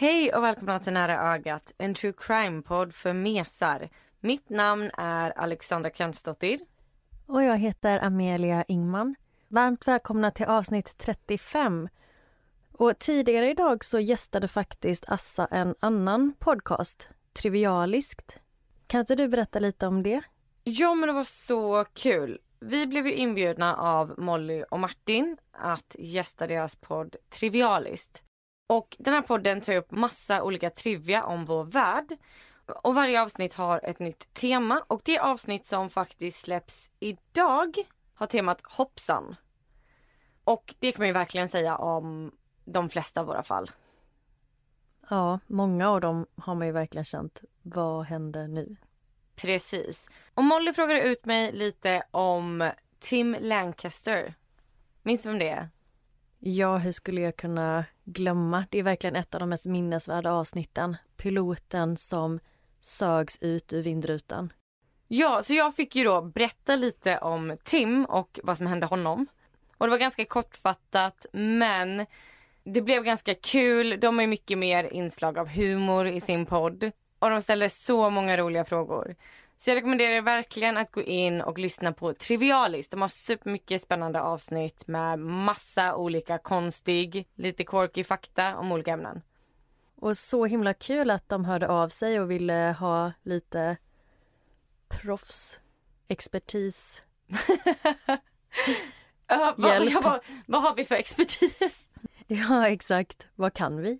Hej och välkomna till Nära ögat, en true crime-podd för mesar. Mitt namn är Alexandra Köntsdottir. Och jag heter Amelia Ingman. Varmt välkomna till avsnitt 35. Och tidigare idag så gästade faktiskt Assa en annan podcast, Trivialiskt. Kan inte du berätta lite om det? Ja men det var så kul. Vi blev ju inbjudna av Molly och Martin att gästa deras podd Trivialiskt. Och den här podden tar upp massa olika trivia om vår värld. Och varje avsnitt har ett nytt tema och det avsnitt som faktiskt släpps idag har temat hoppsan. Och det kan man ju verkligen säga om de flesta av våra fall. Ja, många av dem har man ju verkligen känt, vad händer nu? Precis. Och Molly frågade ut mig lite om Tim Lancaster. Minns du vem det är? Ja, hur skulle jag kunna glömma? Det är verkligen ett av de mest minnesvärda avsnitten. Piloten som sögs ut ur vindrutan. Ja, så jag fick ju då berätta lite om Tim och vad som hände honom. Och det var ganska kortfattat men det blev ganska kul. De har ju mycket mer inslag av humor i sin podd. Och de ställer så många roliga frågor. Så jag rekommenderar er verkligen att gå in och lyssna på Trivialis. De har supermycket spännande avsnitt med massa olika konstig, lite quirky fakta om olika ämnen. Och så himla kul att de hörde av sig och ville ha lite proffs, expertis. uh, vad, jag bara, vad har vi för expertis? Ja, exakt. Vad kan vi?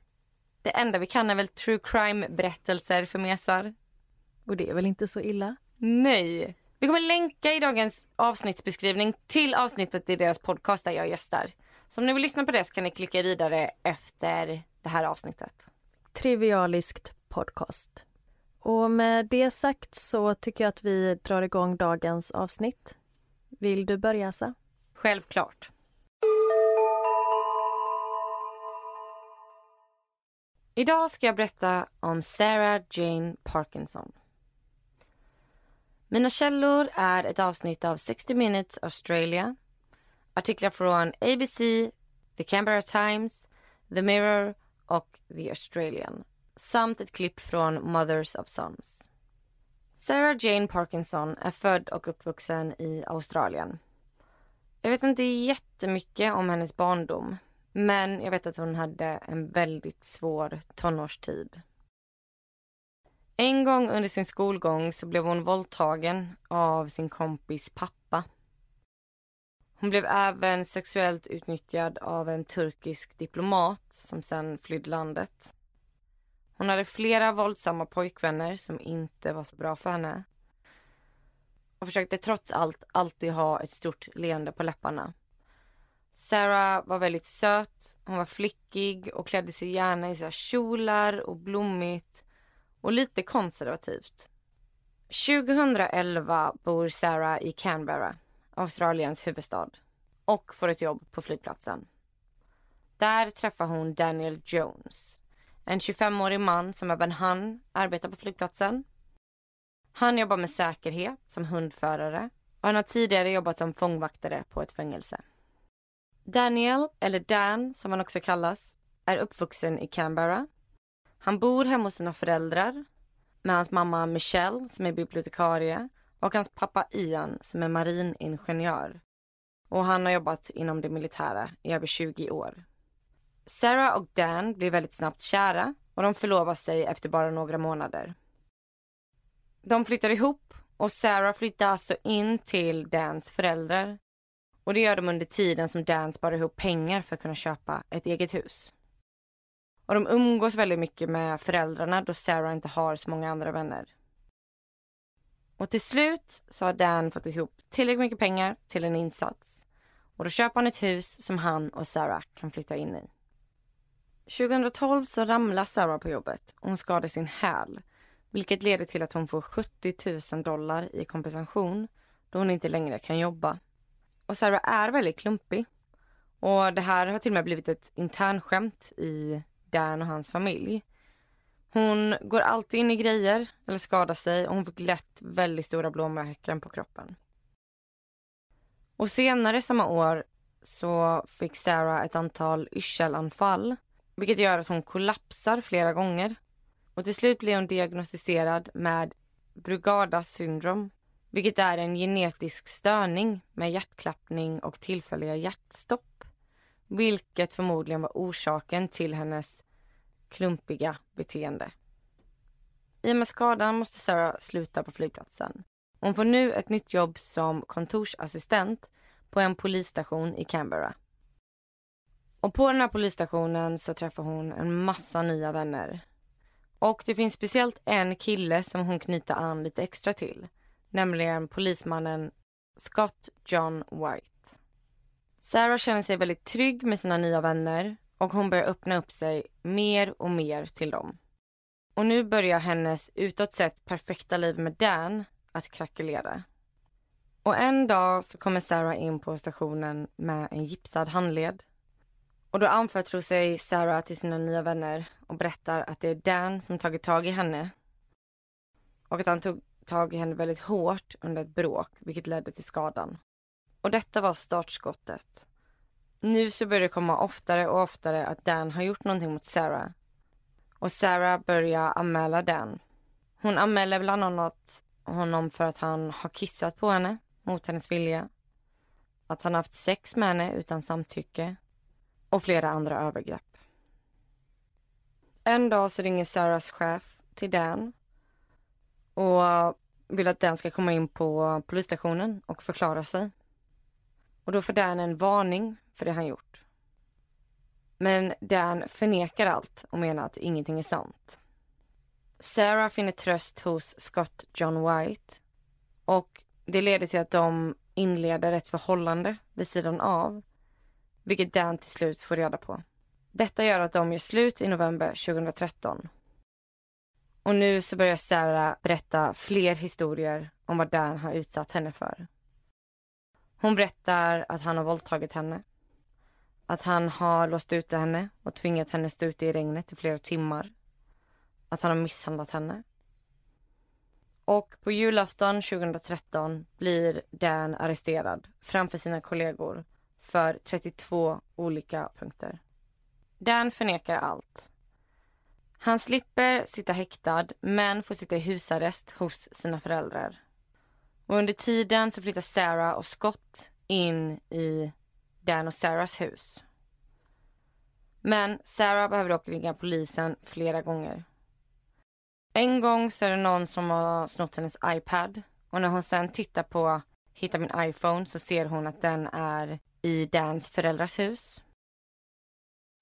Det enda vi kan är väl true crime berättelser för mesar. Och det är väl inte så illa? Nej. Vi kommer länka i dagens avsnittsbeskrivning till avsnittet i deras podcast där jag gästar. Så om ni vill lyssna på det så kan ni klicka vidare efter det här avsnittet. Trivialiskt podcast. Och med det sagt så tycker jag att vi drar igång dagens avsnitt. Vill du börja, Asa? Självklart. Idag ska jag berätta om Sarah Jane Parkinson. Mina källor är ett avsnitt av 60 Minutes Australia, artiklar från ABC, The Canberra Times, The Mirror och The Australian samt ett klipp från Mothers of Sons. Sarah Jane Parkinson är född och uppvuxen i Australien. Jag vet inte jättemycket om hennes barndom men jag vet att hon hade en väldigt svår tonårstid. En gång under sin skolgång så blev hon våldtagen av sin kompis pappa. Hon blev även sexuellt utnyttjad av en turkisk diplomat som sen flydde landet. Hon hade flera våldsamma pojkvänner som inte var så bra för henne. Och försökte trots allt alltid ha ett stort leende på läpparna. Sarah var väldigt söt, hon var flickig och klädde sig gärna i så kjolar och blommigt och lite konservativt. 2011 bor Sarah i Canberra, Australiens huvudstad och får ett jobb på flygplatsen. Där träffar hon Daniel Jones, en 25-årig man som även han arbetar på flygplatsen. Han jobbar med säkerhet som hundförare och han har tidigare jobbat som fångvaktare på ett fängelse. Daniel, eller Dan som han också kallas, är uppvuxen i Canberra. Han bor hemma hos sina föräldrar med hans mamma Michelle som är bibliotekarie och hans pappa Ian som är mariningenjör. Och han har jobbat inom det militära i över 20 år. Sarah och Dan blir väldigt snabbt kära och de förlovar sig efter bara några månader. De flyttar ihop och Sarah flyttar alltså in till Dans föräldrar och det gör de under tiden som Dan sparar ihop pengar för att kunna köpa ett eget hus. Och de umgås väldigt mycket med föräldrarna då Sarah inte har så många andra vänner. Och till slut så har Dan fått ihop tillräckligt mycket pengar till en insats. Och då köper han ett hus som han och Sarah kan flytta in i. 2012 så ramlar Sarah på jobbet och hon skadar sin häl. Vilket leder till att hon får 70 000 dollar i kompensation då hon inte längre kan jobba. Och Sarah är väldigt klumpig. Och det här har till och med blivit ett internskämt i Dan och hans familj. Hon går alltid in i grejer eller skadar sig och hon fick lätt väldigt stora blåmärken på kroppen. Och senare samma år så fick Sarah ett antal yrselanfall vilket gör att hon kollapsar flera gånger. Och till slut blir hon diagnostiserad med Brugadas syndrom vilket är en genetisk störning med hjärtklappning och tillfälliga hjärtstopp. Vilket förmodligen var orsaken till hennes klumpiga beteende. I och med skadan måste Sarah sluta på flygplatsen. Hon får nu ett nytt jobb som kontorsassistent på en polisstation i Canberra. Och på den här polisstationen så träffar hon en massa nya vänner. Och det finns speciellt en kille som hon knyter an lite extra till. Nämligen polismannen Scott John White. Sarah känner sig väldigt trygg med sina nya vänner och hon börjar öppna upp sig mer och mer till dem. Och nu börjar hennes utåt sett perfekta liv med Dan att krackelera. Och en dag så kommer Sarah in på stationen med en gipsad handled. Och då anförtror sig Sarah till sina nya vänner och berättar att det är Dan som tagit tag i henne. Och att han tog tag i henne väldigt hårt under ett bråk, vilket ledde till skadan. Och detta var startskottet. Nu så börjar det komma oftare och oftare att Dan har gjort någonting mot Sarah. Och Sarah börjar anmäla Dan. Hon anmäler bland annat honom för att han har kissat på henne mot hennes vilja. Att han haft sex med henne utan samtycke. Och flera andra övergrepp. En dag så ringer Sarahs chef till Dan och vill att Dan ska komma in på polisstationen och förklara sig. Och då får Dan en varning för det han gjort. Men Dan förnekar allt och menar att ingenting är sant. Sarah finner tröst hos Scott John White och det leder till att de inleder ett förhållande vid sidan av, vilket Dan till slut får reda på. Detta gör att de gör slut i november 2013. Och nu så börjar Sarah berätta fler historier om vad Dan har utsatt henne för. Hon berättar att han har våldtagit henne. Att han har låst ute henne och tvingat henne stå ute i regnet i flera timmar. Att han har misshandlat henne. Och på julafton 2013 blir Dan arresterad framför sina kollegor för 32 olika punkter. Dan förnekar allt. Han slipper sitta häktad men får sitta i husarrest hos sina föräldrar. Och under tiden så flyttar Sarah och Scott in i Dan och Sarahs hus. Men Sarah behöver dock ringa polisen flera gånger. En gång så är det någon som har snott hennes iPad och när hon sen tittar på Hitta min iPhone så ser hon att den är i Dans föräldrars hus.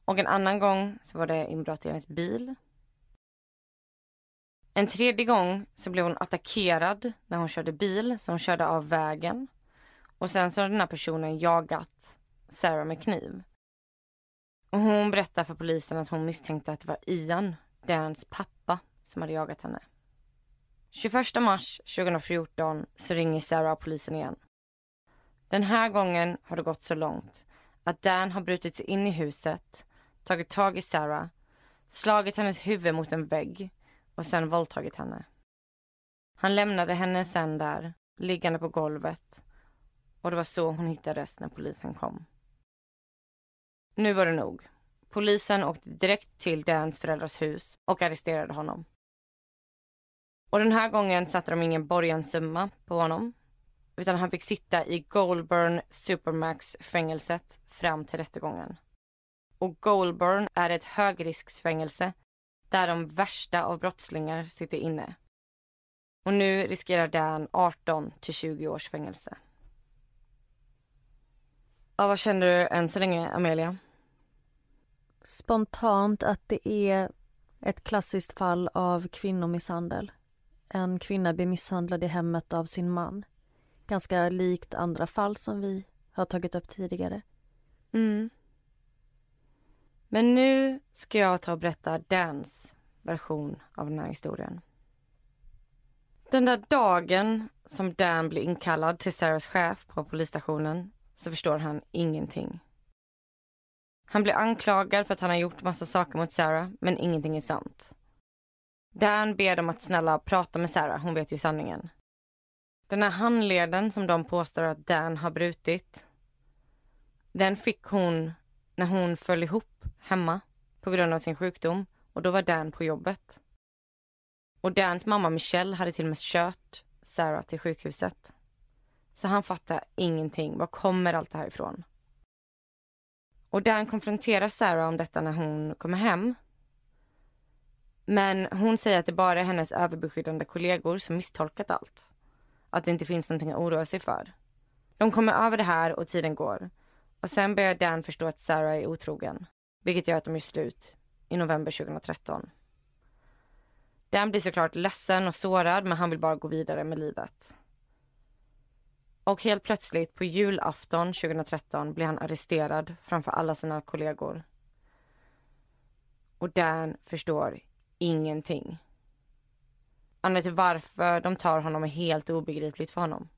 Och en annan gång så var det inbrott i hennes bil. En tredje gång så blev hon attackerad när hon körde bil, så hon körde av vägen. Och sen så har den här personen jagat Sarah med kniv. Och hon berättar för polisen att hon misstänkte att det var Ian, Dans pappa, som hade jagat henne. 21 mars 2014 så ringer Sarah polisen igen. Den här gången har det gått så långt att Dan har brutit sig in i huset, tagit tag i Sarah, slagit hennes huvud mot en vägg och sen våldtagit henne. Han lämnade henne sen där, liggande på golvet och det var så hon hittades när polisen kom. Nu var det nog. Polisen åkte direkt till Dans föräldrars hus och arresterade honom. Och den här gången satte de ingen borgenssumma på honom utan han fick sitta i Goulburn Supermax-fängelset fram till rättegången. Och Goulburn är ett högrisksfängelse där de värsta av brottslingar sitter inne. Och nu riskerar Dan 18 till 20 års fängelse. Ja, vad känner du än så länge, Amelia? Spontant att det är ett klassiskt fall av kvinnomisshandel. En kvinna blir misshandlad i hemmet av sin man. Ganska likt andra fall som vi har tagit upp tidigare. Mm. Men nu ska jag ta och berätta Dans version av den här historien. Den där dagen som Dan blir inkallad till Sarahs chef på polisstationen så förstår han ingenting. Han blir anklagad för att han har gjort massa saker mot Sarah, men ingenting är sant. Dan ber dem att snälla prata med Sarah, hon vet ju sanningen. Den här handleden som de påstår att Dan har brutit, den fick hon när hon föll ihop hemma på grund av sin sjukdom och då var Dan på jobbet. Och Dans mamma Michelle hade till och med kört Sarah till sjukhuset. Så han fattar ingenting. Var kommer allt det här ifrån? Och Dan konfronterar Sarah om detta när hon kommer hem. Men hon säger att det bara är hennes överbeskyddande kollegor som misstolkat allt. Att det inte finns någonting att oroa sig för. De kommer över det här och tiden går. Och sen börjar Dan förstå att Sarah är otrogen. Vilket gör att de gör slut i november 2013. Dan blir såklart ledsen och sårad men han vill bara gå vidare med livet. Och helt plötsligt på julafton 2013 blir han arresterad framför alla sina kollegor. Och Dan förstår ingenting. Anledningen till varför de tar honom är helt obegripligt för honom.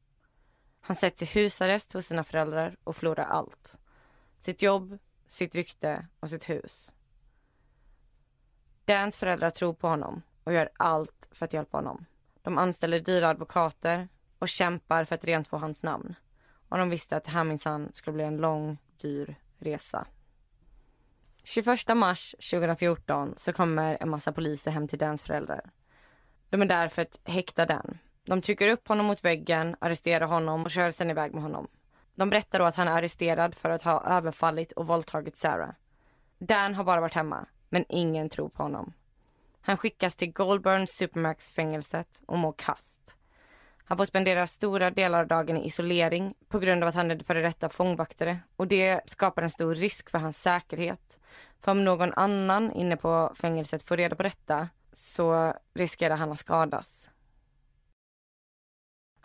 Han sätts i husarrest hos sina föräldrar och förlorar allt. Sitt jobb, sitt rykte och sitt hus. Dans föräldrar tror på honom och gör allt för att hjälpa honom. De anställer dyra advokater och kämpar för att rentvå hans namn. Och de visste att det här minsann skulle bli en lång, dyr resa. 21 mars 2014 så kommer en massa poliser hem till Dans föräldrar. De är där för att häkta Dan. De trycker upp honom mot väggen, arresterar honom och kör sen iväg med honom. De berättar då att han är arresterad för att ha överfallit och våldtagit Sarah. Dan har bara varit hemma, men ingen tror på honom. Han skickas till Goldburn Supermax-fängelset och mår kast. Han får spendera stora delar av dagen i isolering på grund av att han är före detta fångvaktare och det skapar en stor risk för hans säkerhet. För om någon annan inne på fängelset får reda på detta så riskerar han att skadas.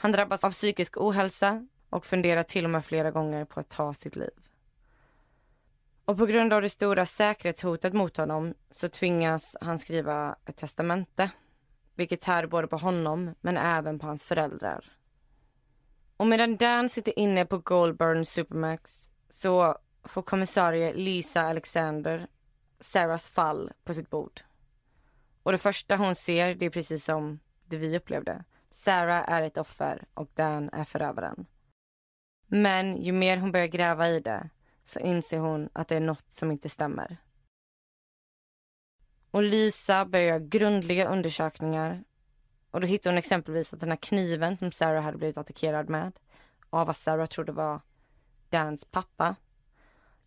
Han drabbas av psykisk ohälsa och funderar till och med flera gånger på att ta sitt liv. Och på grund av det stora säkerhetshotet mot honom så tvingas han skriva ett testamente. Vilket tär både på honom men även på hans föräldrar. Och medan Dan sitter inne på Goldburn Supermax så får kommissarie Lisa Alexander Sarahs fall på sitt bord. Och det första hon ser, det är precis som det vi upplevde. Sarah är ett offer och Dan är förövaren. Men ju mer hon börjar gräva i det så inser hon att det är något som inte stämmer. Och Lisa börjar grundliga undersökningar och då hittar hon exempelvis att den här kniven som Sarah hade blivit attackerad med av vad Sarah trodde var Dans pappa.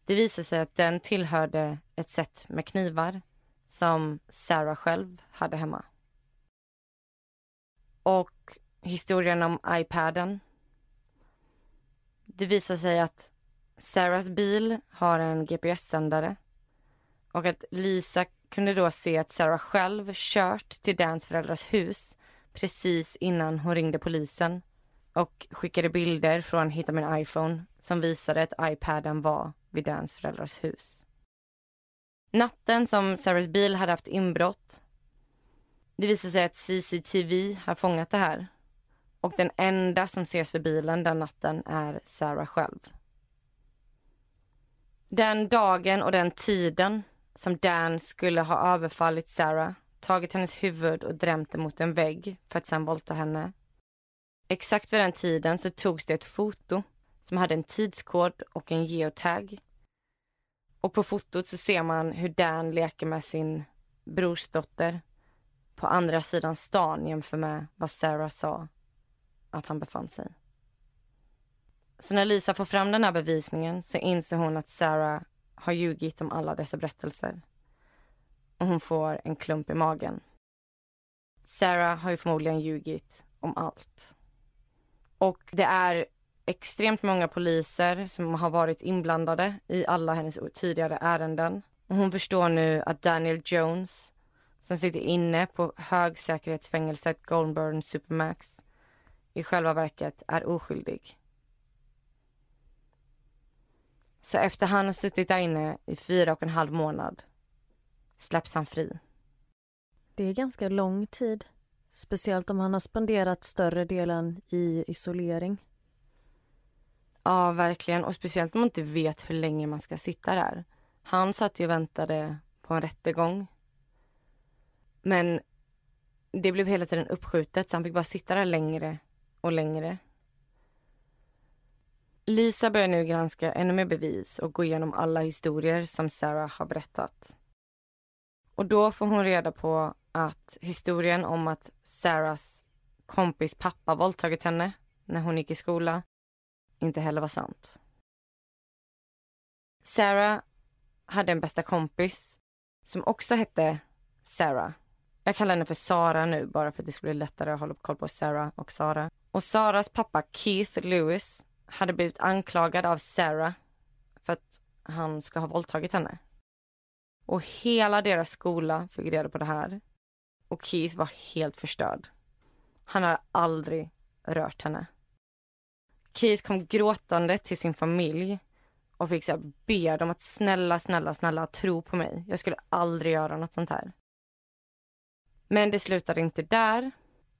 Det visar sig att den tillhörde ett sätt med knivar som Sarah själv hade hemma. Och historien om iPaden. Det visar sig att Sarahs bil har en GPS-sändare och att Lisa kunde då se att Sarah själv kört till Dans föräldrars hus precis innan hon ringde polisen och skickade bilder från Hitta min iPhone som visade att iPaden var vid Dans föräldrars hus. Natten som Sarahs bil hade haft inbrott det visade sig att CCTV har fångat det här och den enda som ses vid bilen den natten är Sarah själv. Den dagen och den tiden som Dan skulle ha överfallit Sarah, tagit hennes huvud och drämt det mot en vägg för att sen våldta henne. Exakt vid den tiden så togs det ett foto som hade en tidskod och en geotag. Och på fotot så ser man hur Dan leker med sin brorsdotter på andra sidan stan jämfört med vad Sarah sa att han befann sig. Så när Lisa får fram den här bevisningen så inser hon att Sarah har ljugit om alla dessa berättelser. Och hon får en klump i magen. Sarah har ju förmodligen ljugit om allt. Och det är extremt många poliser som har varit inblandade i alla hennes tidigare ärenden. Och hon förstår nu att Daniel Jones, som sitter inne på högsäkerhetsfängelset Goldburn Supermax i själva verket är oskyldig. Så efter han har suttit där inne i fyra och en halv månad släpps han fri. Det är ganska lång tid. Speciellt om han har spenderat större delen i isolering. Ja, verkligen. Och speciellt om man inte vet hur länge man ska sitta där. Han satt ju och väntade på en rättegång. Men det blev hela tiden uppskjutet så han fick bara sitta där längre och längre. Lisa börjar nu granska ännu mer bevis och gå igenom alla historier som Sarah har berättat. Och då får hon reda på att historien om att Sarahs kompis pappa våldtagit henne när hon gick i skola inte heller var sant. Sarah hade en bästa kompis som också hette Sarah. Jag kallar henne för Sara nu bara för att det skulle bli lättare att hålla koll på Sarah och Sara. Och Saras pappa Keith Lewis hade blivit anklagad av Sarah för att han ska ha våldtagit henne. Och hela deras skola fick reda på det här. Och Keith var helt förstörd. Han har aldrig rört henne. Keith kom gråtande till sin familj och fick så be dem att snälla, snälla, snälla tro på mig. Jag skulle aldrig göra något sånt här. Men det slutade inte där,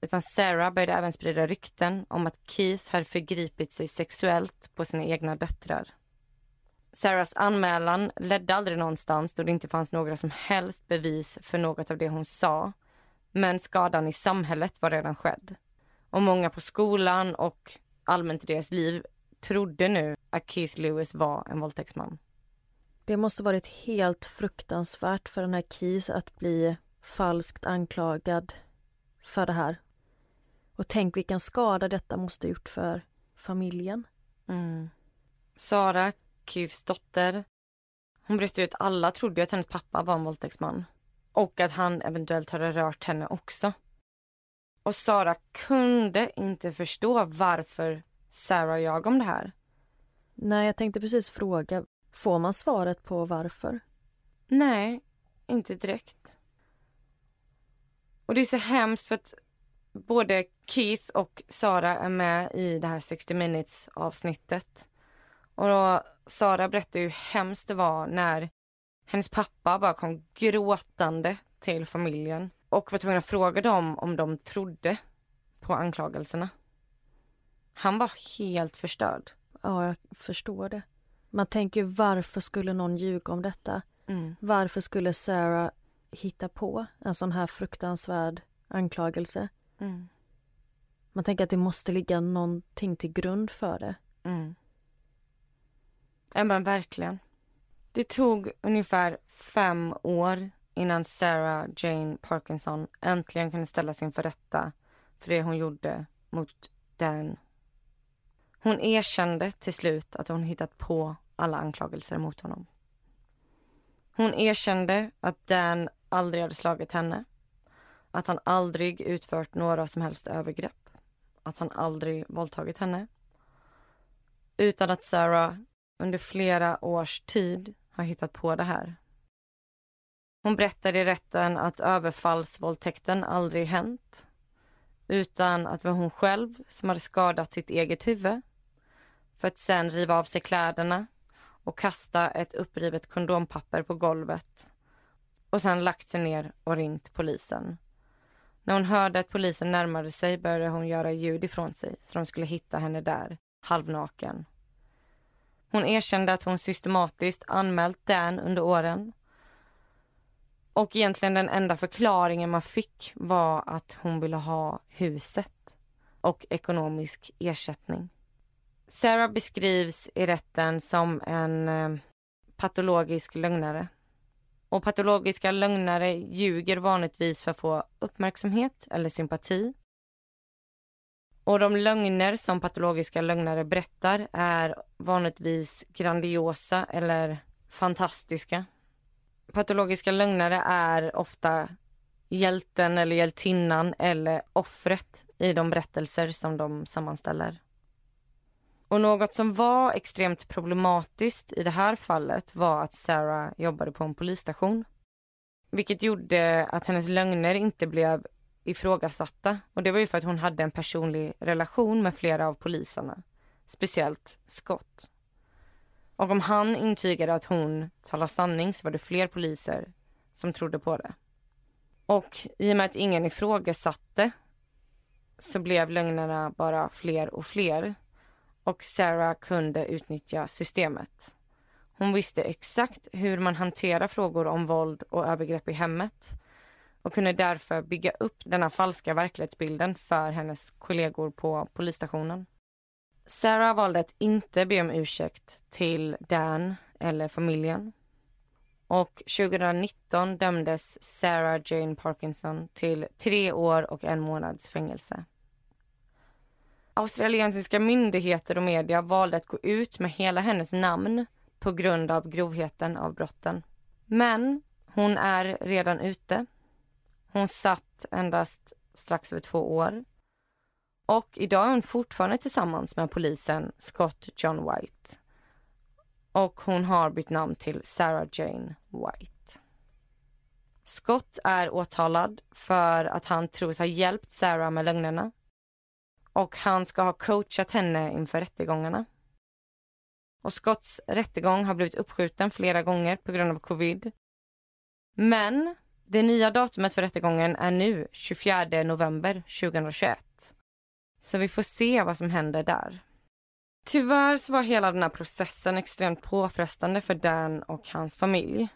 utan Sarah började även sprida rykten om att Keith hade förgripit sig sexuellt på sina egna döttrar. Sarahs anmälan ledde aldrig någonstans då det inte fanns några som helst bevis för något av det hon sa. Men skadan i samhället var redan skedd. Och många på skolan och allmänt i deras liv trodde nu att Keith Lewis var en våldtäktsman. Det måste varit helt fruktansvärt för den här Keith att bli falskt anklagad för det här. Och tänk vilken skada detta måste ha gjort för familjen. Mm. Sara, Keiths dotter, hon berättade att alla trodde att hennes pappa var en våldtäktsman. Och att han eventuellt hade rört henne också. Och Sara kunde inte förstå varför Sarah jag om det här. Nej, jag tänkte precis fråga. Får man svaret på varför? Nej, inte direkt. Och det är så hemskt för att både Keith och Sara är med i det här 60 minutes avsnittet. Och då, Sara berättar hur hemskt det var när hennes pappa bara kom gråtande till familjen och var tvungen att fråga dem om de trodde på anklagelserna. Han var helt förstörd. Ja, jag förstår det. Man tänker varför skulle någon ljuga om detta? Mm. Varför skulle Sarah hitta på en sån här fruktansvärd anklagelse? Mm. Man tänker att det måste ligga någonting till grund för det. Mm. Ja men verkligen. Det tog ungefär fem år innan Sarah Jane Parkinson äntligen kunde ställas inför rätta för det hon gjorde mot Dan. Hon erkände till slut att hon hittat på alla anklagelser mot honom. Hon erkände att Dan aldrig hade slagit henne, att han aldrig utfört några som helst övergrepp, att han aldrig våldtagit henne. Utan att Sarah under flera års tid har hittat på det här. Hon berättar i rätten att överfallsvåldtäkten aldrig hänt utan att det var hon själv som hade skadat sitt eget huvud för att sen riva av sig kläderna och kasta ett upprivet kondompapper på golvet och sen lagt sig ner och ringt polisen. När hon hörde att polisen närmade sig började hon göra ljud ifrån sig så de skulle hitta henne där, halvnaken. Hon erkände att hon systematiskt anmält Dan under åren. Och egentligen den enda förklaringen man fick var att hon ville ha huset och ekonomisk ersättning. Sarah beskrivs i rätten som en eh, patologisk lögnare. Och patologiska lögnare ljuger vanligtvis för att få uppmärksamhet eller sympati. Och de lögner som patologiska lögnare berättar är vanligtvis grandiosa eller fantastiska. Patologiska lögnare är ofta hjälten eller hjältinnan eller offret i de berättelser som de sammanställer. Och något som var extremt problematiskt i det här fallet var att Sarah jobbade på en polisstation. Vilket gjorde att hennes lögner inte blev ifrågasatta. Och det var ju för att hon hade en personlig relation med flera av poliserna. Speciellt Scott. Och om han intygade att hon talar sanning så var det fler poliser som trodde på det. Och i och med att ingen ifrågasatte så blev lögnerna bara fler och fler. Och Sarah kunde utnyttja systemet. Hon visste exakt hur man hanterar frågor om våld och övergrepp i hemmet och kunde därför bygga upp denna falska verklighetsbilden för hennes kollegor på polisstationen. Sarah valde att inte be om ursäkt till Dan eller familjen. Och 2019 dömdes Sarah Jane Parkinson till tre år och en månads fängelse. Australiensiska myndigheter och media valde att gå ut med hela hennes namn på grund av grovheten av brotten. Men hon är redan ute. Hon satt endast strax över två år. Och idag är hon fortfarande tillsammans med polisen Scott John White. Och hon har bytt namn till Sarah Jane White. Scott är åtalad för att han tros ha hjälpt Sarah med lögnerna. Och han ska ha coachat henne inför rättegångarna. Och Scotts rättegång har blivit uppskjuten flera gånger på grund av covid. Men det nya datumet för rättegången är nu 24 november 2021. Så vi får se vad som händer där. Tyvärr så var hela den här processen extremt påfrestande för Dan och hans familj.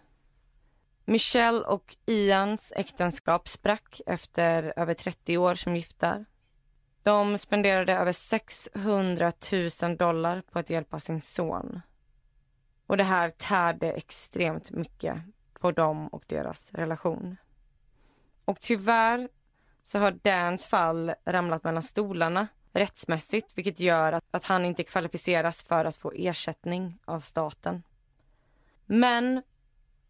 Michelle och Ians äktenskap sprack efter över 30 år som gifta. De spenderade över 600 000 dollar på att hjälpa sin son. Och det här tärde extremt mycket på dem och deras relation. Och tyvärr så har Dans fall ramlat mellan stolarna rättsmässigt vilket gör att, att han inte kvalificeras för att få ersättning av staten. Men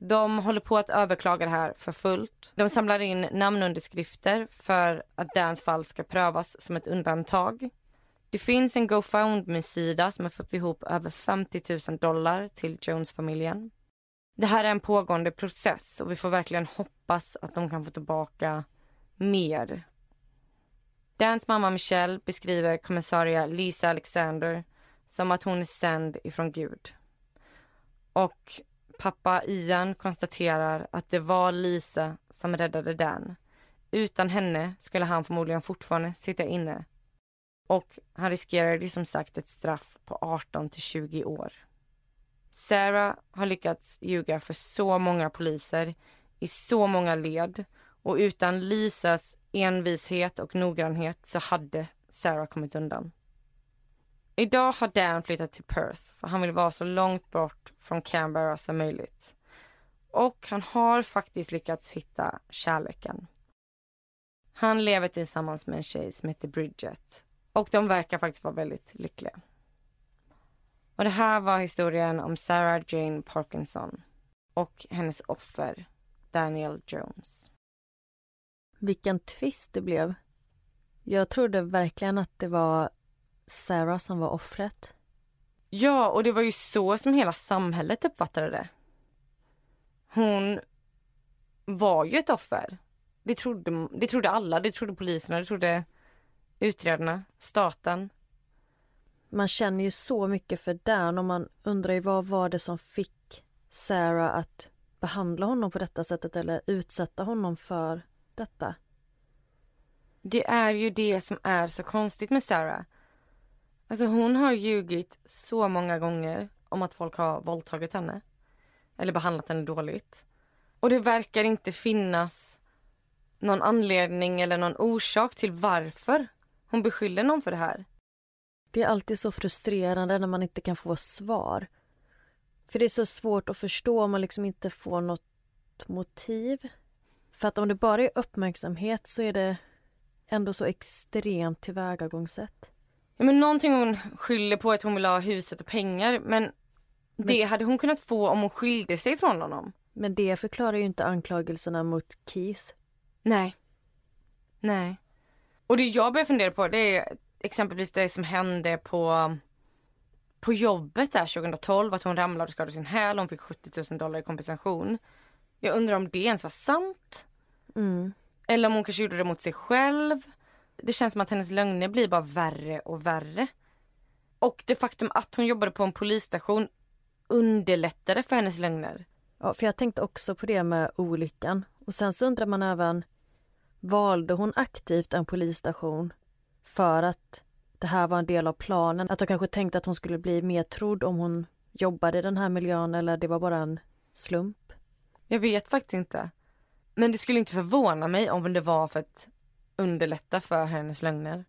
de håller på att överklaga det här för fullt. De samlar in namnunderskrifter för att Dans fall ska prövas som ett undantag. Det finns en GoFundMe-sida som har fått ihop över 50 000 dollar till Jones-familjen. Det här är en pågående process och vi får verkligen hoppas att de kan få tillbaka mer. Dans mamma Michelle beskriver kommissarie Lisa Alexander som att hon är sänd ifrån Gud. Och pappa Ian konstaterar att det var Lisa som räddade Dan. Utan henne skulle han förmodligen fortfarande sitta inne. Och han riskerade som sagt ett straff på 18 till 20 år. Sarah har lyckats ljuga för så många poliser i så många led och utan Lisas envishet och noggrannhet så hade Sarah kommit undan. Idag har Dan flyttat till Perth för han vill vara så långt bort från Canberra som möjligt. Och han har faktiskt lyckats hitta kärleken. Han lever tillsammans med en tjej som heter Bridget och de verkar faktiskt vara väldigt lyckliga. Och det här var historien om Sarah Jane Parkinson och hennes offer Daniel Jones. Vilken twist det blev. Jag trodde verkligen att det var Sarah som var offret. Ja, och det var ju så som hela samhället uppfattade det. Hon var ju ett offer. Det trodde, det trodde alla. Det trodde poliserna, det trodde utredarna, staten. Man känner ju så mycket för Dan och man undrar ju vad var det som fick Sarah att behandla honom på detta sättet eller utsätta honom för detta? Det är ju det som är så konstigt med Sarah. Alltså hon har ljugit så många gånger om att folk har våldtagit henne. Eller behandlat henne dåligt. Och det verkar inte finnas någon anledning eller någon orsak till varför hon beskyller någon för det här. Det är alltid så frustrerande när man inte kan få svar. För det är så svårt att förstå om man liksom inte får något motiv. För att om det bara är uppmärksamhet så är det ändå så extremt tillvägagångssätt. Ja, men någonting hon skyller på att hon vill ha huset och pengar men, men det hade hon kunnat få om hon skilde sig från honom. Men det förklarar ju inte anklagelserna mot Keith. Nej. Nej. Och det jag börjar fundera på det är exempelvis det som hände på på jobbet där 2012 att hon ramlade och skadade sin häl. Hon fick 70 000 dollar i kompensation. Jag undrar om det ens var sant. Mm. Eller om hon kanske gjorde det mot sig själv. Det känns som att hennes lögner blir bara värre och värre. Och det faktum att hon jobbade på en polisstation underlättade för hennes lögner. Ja, för jag tänkte också på det med olyckan. Och sen så undrar man även, valde hon aktivt en polisstation för att det här var en del av planen? Att hon kanske tänkte att hon skulle bli mer trodd om hon jobbade i den här miljön eller det var bara en slump? Jag vet faktiskt inte. Men det skulle inte förvåna mig om det var för att underlätta för hennes lögner.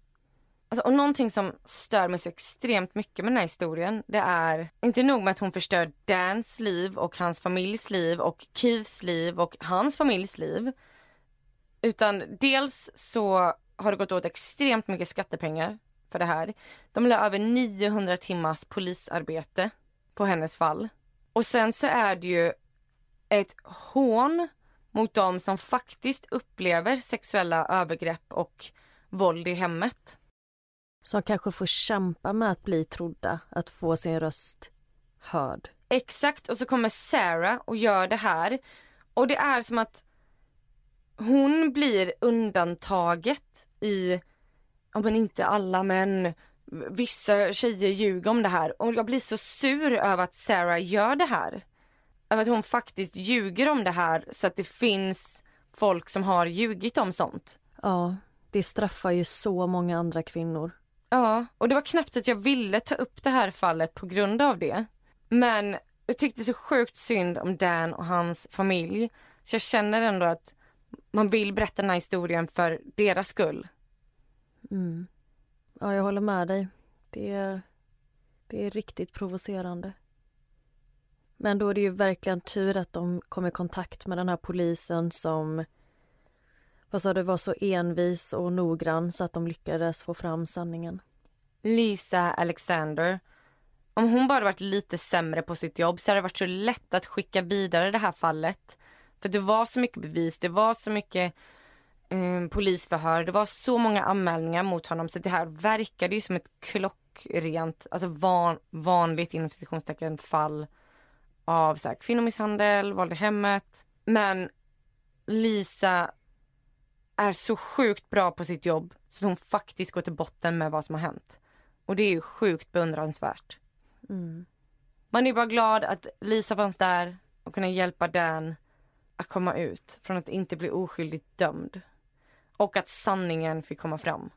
Alltså, och någonting som stör mig så extremt mycket med den här historien, det är inte nog med att hon förstör Dans liv och hans familjs liv och Keiths liv och hans familjs liv. Utan dels så har det gått åt extremt mycket skattepengar för det här. De la över 900 timmars polisarbete på hennes fall. Och sen så är det ju ett hån mot de som faktiskt upplever sexuella övergrepp och våld i hemmet. Som kanske får kämpa med att bli trodda, att få sin röst hörd. Exakt, och så kommer Sarah och gör det här. Och det är som att hon blir undantaget i, ja men inte alla men vissa tjejer ljuger om det här. Och jag blir så sur över att Sarah gör det här. Att hon faktiskt ljuger om det här så att det finns folk som har ljugit om sånt. Ja, det straffar ju så många andra kvinnor. Ja, och det var knappt att jag ville ta upp det här fallet på grund av det. Men jag tyckte så sjukt synd om Dan och hans familj. Så jag känner ändå att man vill berätta den här historien för deras skull. Mm. Ja, jag håller med dig. Det är, det är riktigt provocerande. Men då är det ju verkligen tur att de kom i kontakt med den här polisen som vad sa du, var så envis och noggrann så att de lyckades få fram sanningen. Lisa Alexander. Om hon bara varit lite sämre på sitt jobb så hade det varit så lätt att skicka vidare det här fallet. För det var så mycket bevis, det var så mycket eh, polisförhör, det var så många anmälningar mot honom så det här verkade ju som ett klockrent, alltså van, vanligt inom citationstecken fall av så här, kvinnomisshandel, våld i hemmet. Men Lisa är så sjukt bra på sitt jobb så hon faktiskt går till botten med vad som har hänt. Och det är ju sjukt beundransvärt. Mm. Man är bara glad att Lisa fanns där och kunna hjälpa Dan att komma ut från att inte bli oskyldigt dömd. Och att sanningen fick komma fram.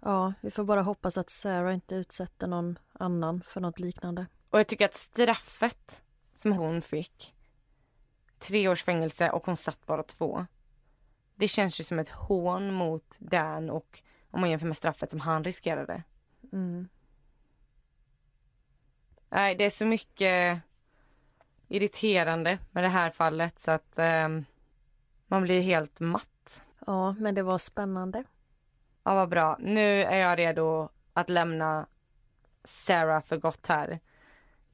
Ja, vi får bara hoppas att Sarah inte utsätter någon annan för något liknande. Och jag tycker att straffet som hon fick, tre års fängelse och hon satt bara två. Det känns ju som ett hån mot Dan och om man jämför med straffet som han riskerade. Mm. Nej, det är så mycket irriterande med det här fallet så att eh, man blir helt matt. Ja, men det var spännande. Ja, vad bra. Nu är jag redo att lämna Sarah för gott här.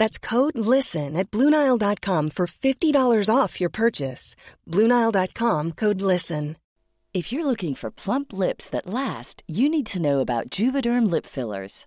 That's code LISTEN at Bluenile.com for $50 off your purchase. Bluenile.com code LISTEN. If you're looking for plump lips that last, you need to know about Juvederm lip fillers.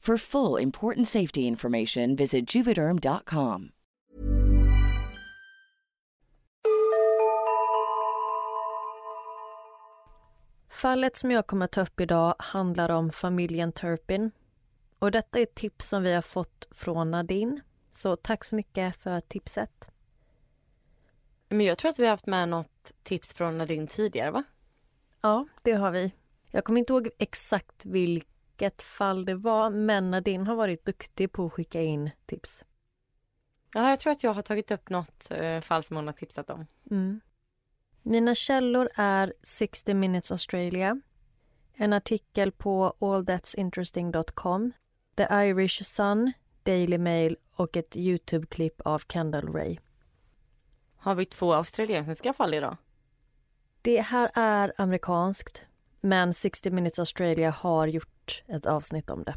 For full important safety information, visit juvederm.com. Fallet som jag kommer ta upp idag handlar om familjen Turpin. Och detta är ett tips som vi har fått från Nadine. Så tack så mycket för tipset. Men jag tror att vi har haft med något tips från Nadine tidigare va? Ja, det har vi. Jag kommer inte ihåg exakt vilket fall det var, men Nadine har varit duktig på att skicka in tips. Ja, jag tror att jag har tagit upp något eh, fall som hon har tipsat om. Mm. Mina källor är 60 Minutes Australia, en artikel på allthat'sinteresting.com, The Irish Sun, Daily Mail och ett Youtube-klipp av Kendall Ray. Har vi två australiensiska fall idag? Det här är amerikanskt, men 60 Minutes Australia har gjort ett avsnitt om det.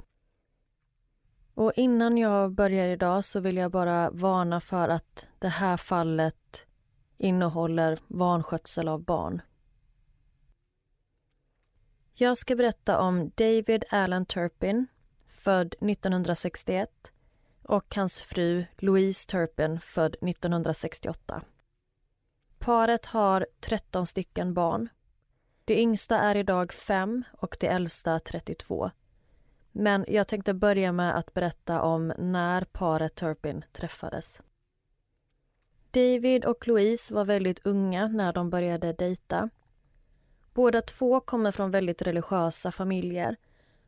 Och innan jag börjar idag så vill jag bara varna för att det här fallet innehåller vanskötsel av barn. Jag ska berätta om David Allen Turpin, född 1961 och hans fru Louise Turpin, född 1968. Paret har 13 stycken barn. Det yngsta är idag fem och det äldsta 32. Men jag tänkte börja med att berätta om när paret Turpin träffades. David och Louise var väldigt unga när de började dejta. Båda två kommer från väldigt religiösa familjer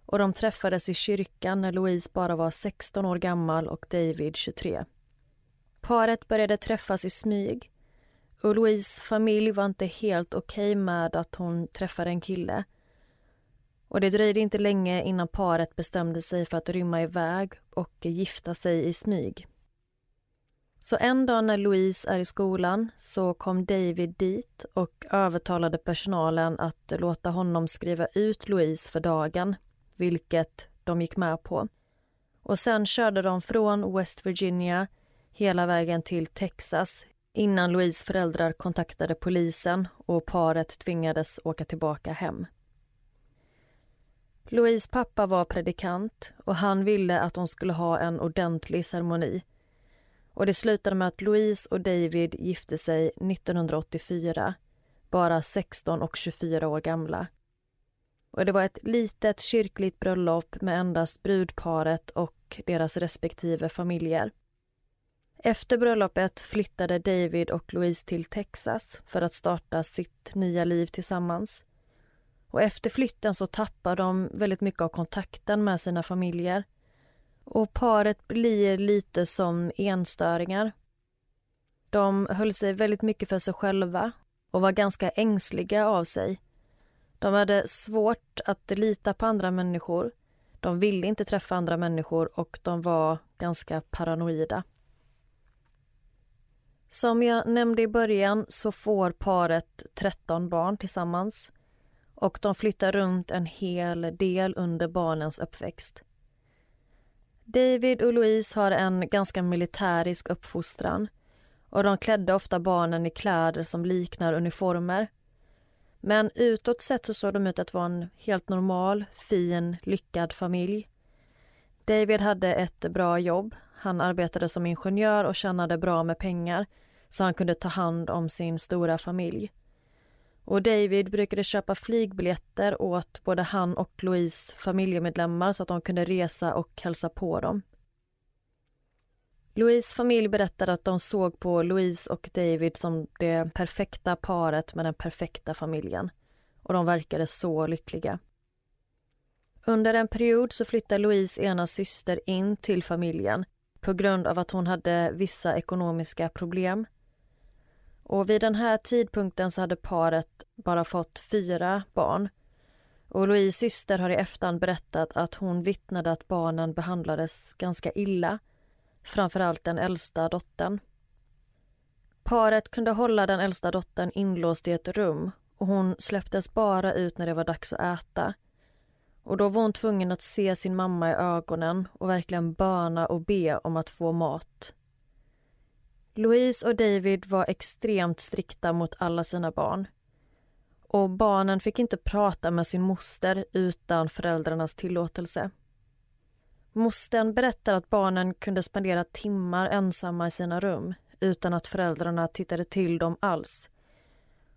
och de träffades i kyrkan när Louise bara var 16 år gammal och David 23. Paret började träffas i smyg och Louise familj var inte helt okej okay med att hon träffade en kille. Och det dröjde inte länge innan paret bestämde sig för att rymma iväg och gifta sig i smyg. Så en dag när Louise är i skolan så kom David dit och övertalade personalen att låta honom skriva ut Louise för dagen, vilket de gick med på. Och sen körde de från West Virginia hela vägen till Texas innan Louise föräldrar kontaktade polisen och paret tvingades åka tillbaka hem. Louise pappa var predikant och han ville att de skulle ha en ordentlig ceremoni. Och det slutade med att Louise och David gifte sig 1984, bara 16 och 24 år gamla. Och det var ett litet kyrkligt bröllop med endast brudparet och deras respektive familjer. Efter bröllopet flyttade David och Louise till Texas för att starta sitt nya liv tillsammans. Och efter flytten så tappar de väldigt mycket av kontakten med sina familjer. Och paret blir lite som enstöringar. De höll sig väldigt mycket för sig själva och var ganska ängsliga av sig. De hade svårt att lita på andra människor. De ville inte träffa andra människor och de var ganska paranoida. Som jag nämnde i början så får paret 13 barn tillsammans och de flyttar runt en hel del under barnens uppväxt. David och Louise har en ganska militärisk uppfostran och de klädde ofta barnen i kläder som liknar uniformer. Men utåt sett så såg de ut att vara en helt normal, fin, lyckad familj. David hade ett bra jobb. Han arbetade som ingenjör och tjänade bra med pengar så han kunde ta hand om sin stora familj. Och David brukade köpa flygbiljetter åt både han och Louise familjemedlemmar så att de kunde resa och hälsa på dem. Louise familj berättade att de såg på Louise och David som det perfekta paret med den perfekta familjen. Och de verkade så lyckliga. Under en period så flyttade Louise ena syster in till familjen på grund av att hon hade vissa ekonomiska problem. Och vid den här tidpunkten så hade paret bara fått fyra barn. Och Louise syster har i efterhand berättat att hon vittnade att barnen behandlades ganska illa. Framförallt den äldsta dottern. Paret kunde hålla den äldsta dottern inlåst i ett rum och hon släpptes bara ut när det var dags att äta. Och då var hon tvungen att se sin mamma i ögonen och verkligen böna och be om att få mat. Louise och David var extremt strikta mot alla sina barn. Och barnen fick inte prata med sin moster utan föräldrarnas tillåtelse. Mostern berättar att barnen kunde spendera timmar ensamma i sina rum utan att föräldrarna tittade till dem alls.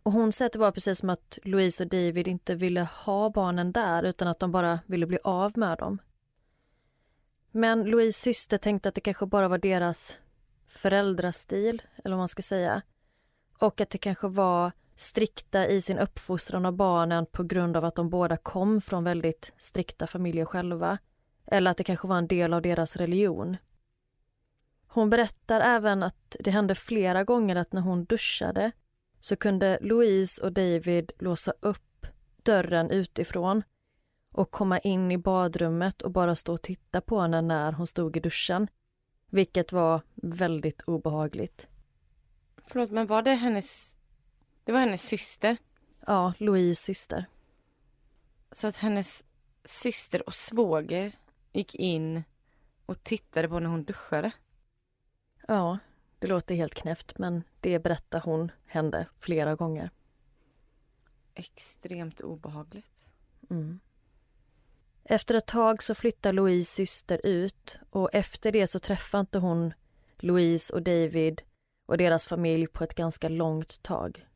Och hon säger att det var precis som att Louise och David inte ville ha barnen där utan att de bara ville bli av med dem. Men Louise syster tänkte att det kanske bara var deras föräldrastil, eller vad man ska säga. Och att det kanske var strikta i sin uppfostran av barnen på grund av att de båda kom från väldigt strikta familjer själva. Eller att det kanske var en del av deras religion. Hon berättar även att det hände flera gånger att när hon duschade så kunde Louise och David låsa upp dörren utifrån och komma in i badrummet och bara stå och titta på henne när hon stod i duschen. Vilket var väldigt obehagligt. Förlåt, men var det hennes... Det var hennes syster? Ja, Louise syster. Så att hennes syster och svåger gick in och tittade på när hon duschade? Ja, det låter helt knäppt men det berättar hon hände flera gånger. Extremt obehagligt. Mm. Efter ett tag så flyttar Louise syster ut och efter det så träffar inte hon Louise och David och deras familj på ett ganska långt tag.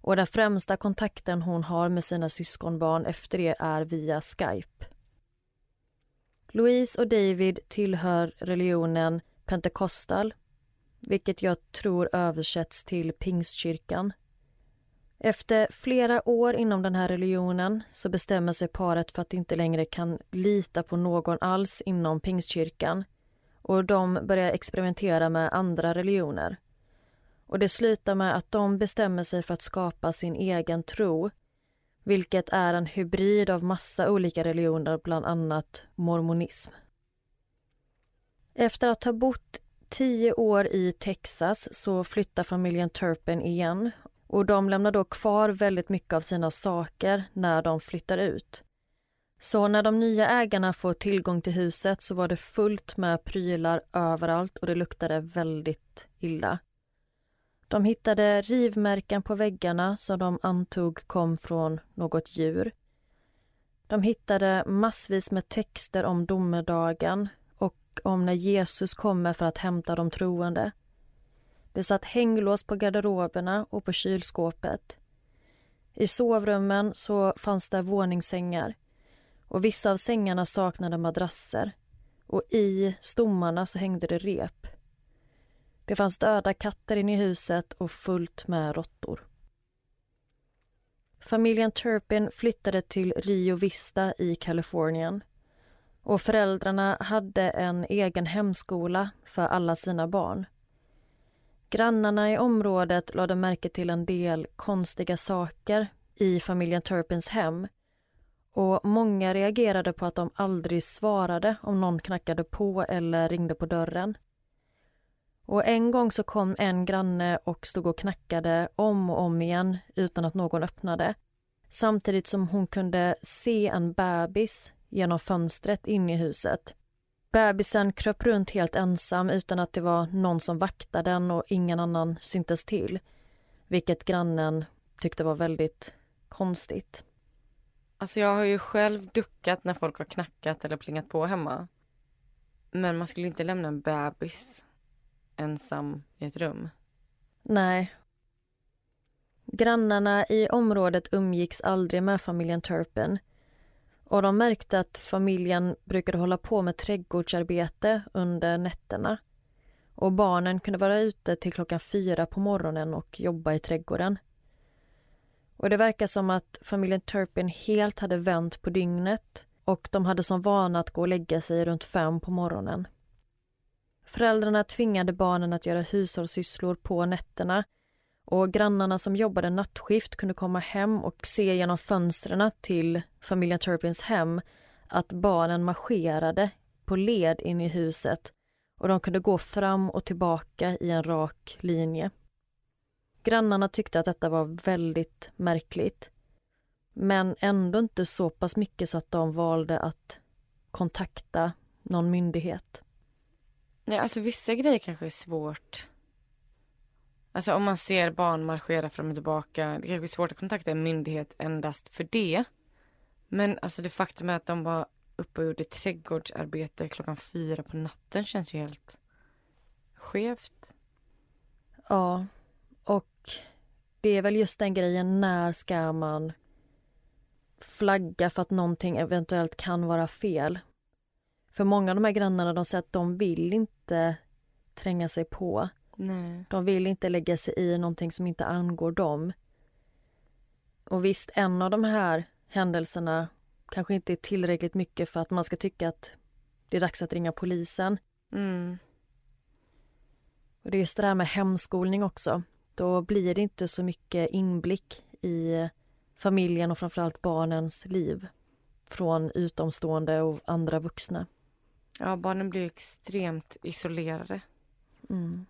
Och den främsta kontakten hon har med sina syskonbarn efter det är via Skype. Louise och David tillhör religionen pentekostal vilket jag tror översätts till pingstkyrkan. Efter flera år inom den här religionen så bestämmer sig paret för att inte längre kan lita på någon alls inom pingstkyrkan och de börjar experimentera med andra religioner. Och det slutar med att de bestämmer sig för att skapa sin egen tro vilket är en hybrid av massa olika religioner, bland annat mormonism. Efter att ha bott tio år i Texas så flyttar familjen Turpin igen och de lämnar då kvar väldigt mycket av sina saker när de flyttar ut. Så när de nya ägarna får tillgång till huset så var det fullt med prylar överallt och det luktade väldigt illa. De hittade rivmärken på väggarna som de antog kom från något djur. De hittade massvis med texter om domedagen och om när Jesus kommer för att hämta de troende. Det satt hänglås på garderoberna och på kylskåpet. I sovrummen så fanns det våningssängar och vissa av sängarna saknade madrasser och i stommarna så hängde det rep. Det fanns döda katter inne i huset och fullt med råttor. Familjen Turpin flyttade till Rio Vista i Kalifornien och föräldrarna hade en egen hemskola för alla sina barn. Grannarna i området lade märke till en del konstiga saker i familjen Turpins hem och många reagerade på att de aldrig svarade om någon knackade på eller ringde på dörren. Och en gång så kom en granne och stod och knackade om och om igen utan att någon öppnade. Samtidigt som hon kunde se en bebis genom fönstret in i huset. Bebisen kröp runt helt ensam utan att det var någon som vaktade den och ingen annan syntes till. Vilket grannen tyckte var väldigt konstigt. Alltså jag har ju själv duckat när folk har knackat eller plingat på hemma. Men man skulle inte lämna en bebis ensam i ett rum. Nej. Grannarna i området umgicks aldrig med familjen Turpin och de märkte att familjen brukade hålla på med trädgårdsarbete under nätterna. Och barnen kunde vara ute till klockan fyra på morgonen och jobba i trädgården. Och det verkar som att familjen Turpin helt hade vänt på dygnet och de hade som vana att gå och lägga sig runt fem på morgonen. Föräldrarna tvingade barnen att göra hushållssysslor på nätterna och grannarna som jobbade nattskift kunde komma hem och se genom fönstren till familjen Turpins hem att barnen marscherade på led in i huset och de kunde gå fram och tillbaka i en rak linje. Grannarna tyckte att detta var väldigt märkligt men ändå inte så pass mycket så att de valde att kontakta någon myndighet. Nej, alltså vissa grejer kanske är svårt. Alltså om man ser barn marschera fram och tillbaka, det kanske är svårt att kontakta en myndighet endast för det. Men alltså det faktum att de var uppe och gjorde trädgårdsarbete klockan fyra på natten känns ju helt skevt. Ja, och det är väl just den grejen, när ska man flagga för att någonting eventuellt kan vara fel? För många av de här grannarna de säger att de vill inte tränga sig på. Nej. De vill inte lägga sig i någonting som inte angår dem. Och visst, en av de här händelserna kanske inte är tillräckligt mycket för att man ska tycka att det är dags att ringa polisen. Mm. Och det är just det där med hemskolning också. Då blir det inte så mycket inblick i familjen och framförallt barnens liv från utomstående och andra vuxna. Ja, barnen blir extremt isolerade. Mm.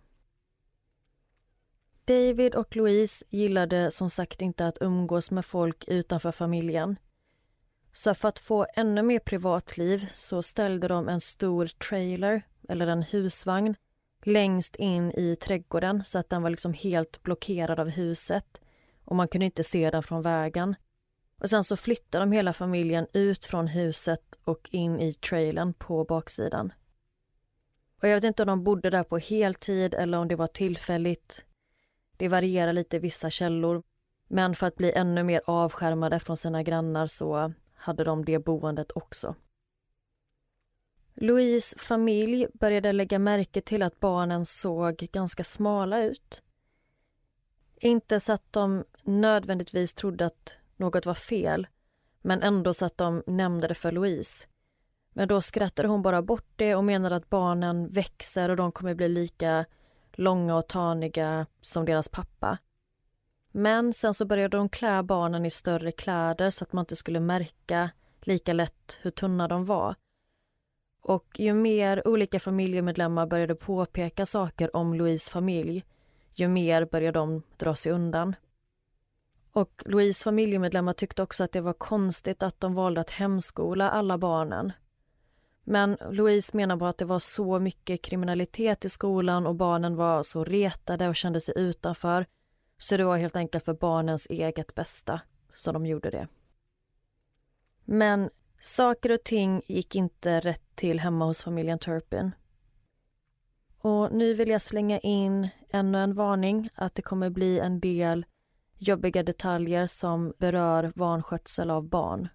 David och Louise gillade som sagt inte att umgås med folk utanför familjen. Så för att få ännu mer privatliv så ställde de en stor trailer, eller en husvagn, längst in i trädgården så att den var liksom helt blockerad av huset och man kunde inte se den från vägen. Och sen så flyttade de hela familjen ut från huset och in i trailern på baksidan. Och jag vet inte om de bodde där på heltid eller om det var tillfälligt. Det varierar lite i vissa källor. Men för att bli ännu mer avskärmade från sina grannar så hade de det boendet också. Louise familj började lägga märke till att barnen såg ganska smala ut. Inte så att de nödvändigtvis trodde att något var fel men ändå så att de nämnde det för Louise. Men då skrattade hon bara bort det och menade att barnen växer och de kommer bli lika långa och taniga som deras pappa. Men sen så började de klä barnen i större kläder så att man inte skulle märka lika lätt hur tunna de var. Och ju mer olika familjemedlemmar började påpeka saker om Louise familj, ju mer började de dra sig undan. Och Louise familjemedlemmar tyckte också att det var konstigt att de valde att hemskola alla barnen. Men Louise menar bara att det var så mycket kriminalitet i skolan och barnen var så retade och kände sig utanför. Så det var helt enkelt för barnens eget bästa som de gjorde det. Men saker och ting gick inte rätt till hemma hos familjen Turpin. Och nu vill jag slänga in ännu en varning att det kommer bli en del jobbiga detaljer som berör vanskötsel av barn.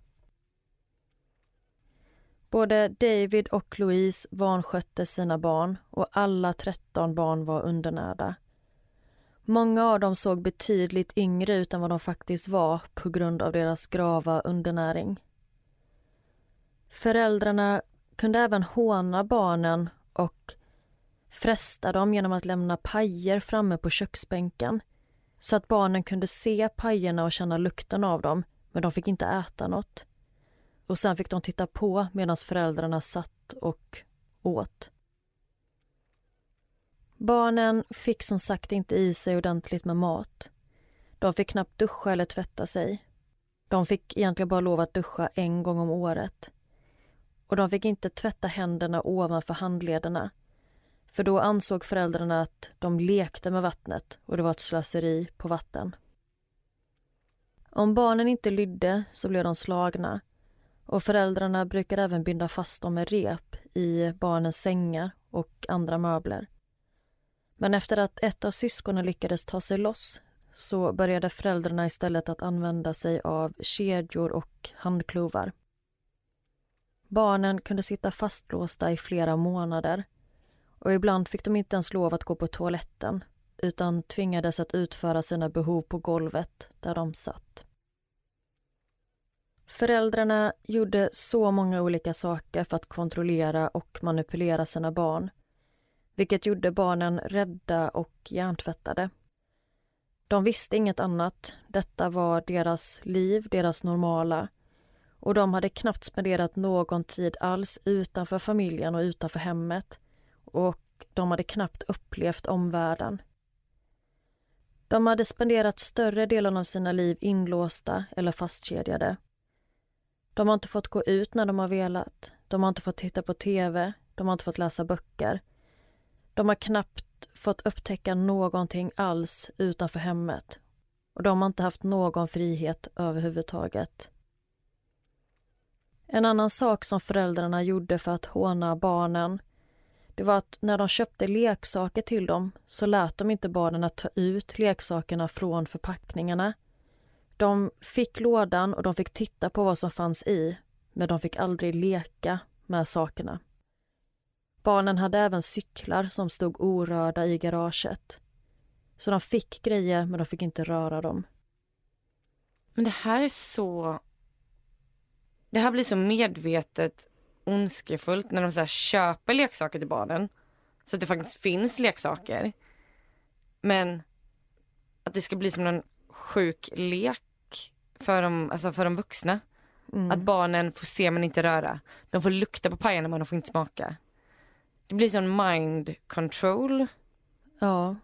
Både David och Louise vanskötte sina barn och alla 13 barn var undernärda. Många av dem såg betydligt yngre ut än vad de faktiskt var på grund av deras grava undernäring. Föräldrarna kunde även håna barnen och fresta dem genom att lämna pajer framme på köksbänken så att barnen kunde se pajerna och känna lukten av dem, men de fick inte äta något. Och sen fick de titta på medan föräldrarna satt och åt. Barnen fick som sagt inte i sig ordentligt med mat. De fick knappt duscha eller tvätta sig. De fick egentligen bara lov att duscha en gång om året. Och de fick inte tvätta händerna ovanför handlederna för då ansåg föräldrarna att de lekte med vattnet och det var ett slöseri på vatten. Om barnen inte lydde så blev de slagna och föräldrarna brukar även binda fast dem med rep i barnens sängar och andra möbler. Men efter att ett av syskonen lyckades ta sig loss så började föräldrarna istället att använda sig av kedjor och handklovar. Barnen kunde sitta fastlåsta i flera månader och ibland fick de inte ens lov att gå på toaletten utan tvingades att utföra sina behov på golvet där de satt. Föräldrarna gjorde så många olika saker för att kontrollera och manipulera sina barn vilket gjorde barnen rädda och hjärntvättade. De visste inget annat. Detta var deras liv, deras normala. Och de hade knappt spenderat någon tid alls utanför familjen och utanför hemmet. Och de hade knappt upplevt omvärlden. De hade spenderat större delen av sina liv inlåsta eller fastkedjade. De har inte fått gå ut när de har velat. De har inte fått titta på tv. De har inte fått läsa böcker. De har knappt fått upptäcka någonting alls utanför hemmet. Och de har inte haft någon frihet överhuvudtaget. En annan sak som föräldrarna gjorde för att håna barnen det var att när de köpte leksaker till dem så lät de inte barnen att ta ut leksakerna från förpackningarna. De fick lådan och de fick titta på vad som fanns i, men de fick aldrig leka med sakerna. Barnen hade även cyklar som stod orörda i garaget. Så de fick grejer, men de fick inte röra dem. Men det här är så... Det här blir så medvetet ondskefullt när de så köper leksaker till barnen. Så att det faktiskt finns leksaker. Men att det ska bli som någon sjuk lek för de, alltså för de vuxna. Mm. Att barnen får se men inte röra. De får lukta på pajarna men de får inte smaka. Det blir som mind control. Ja,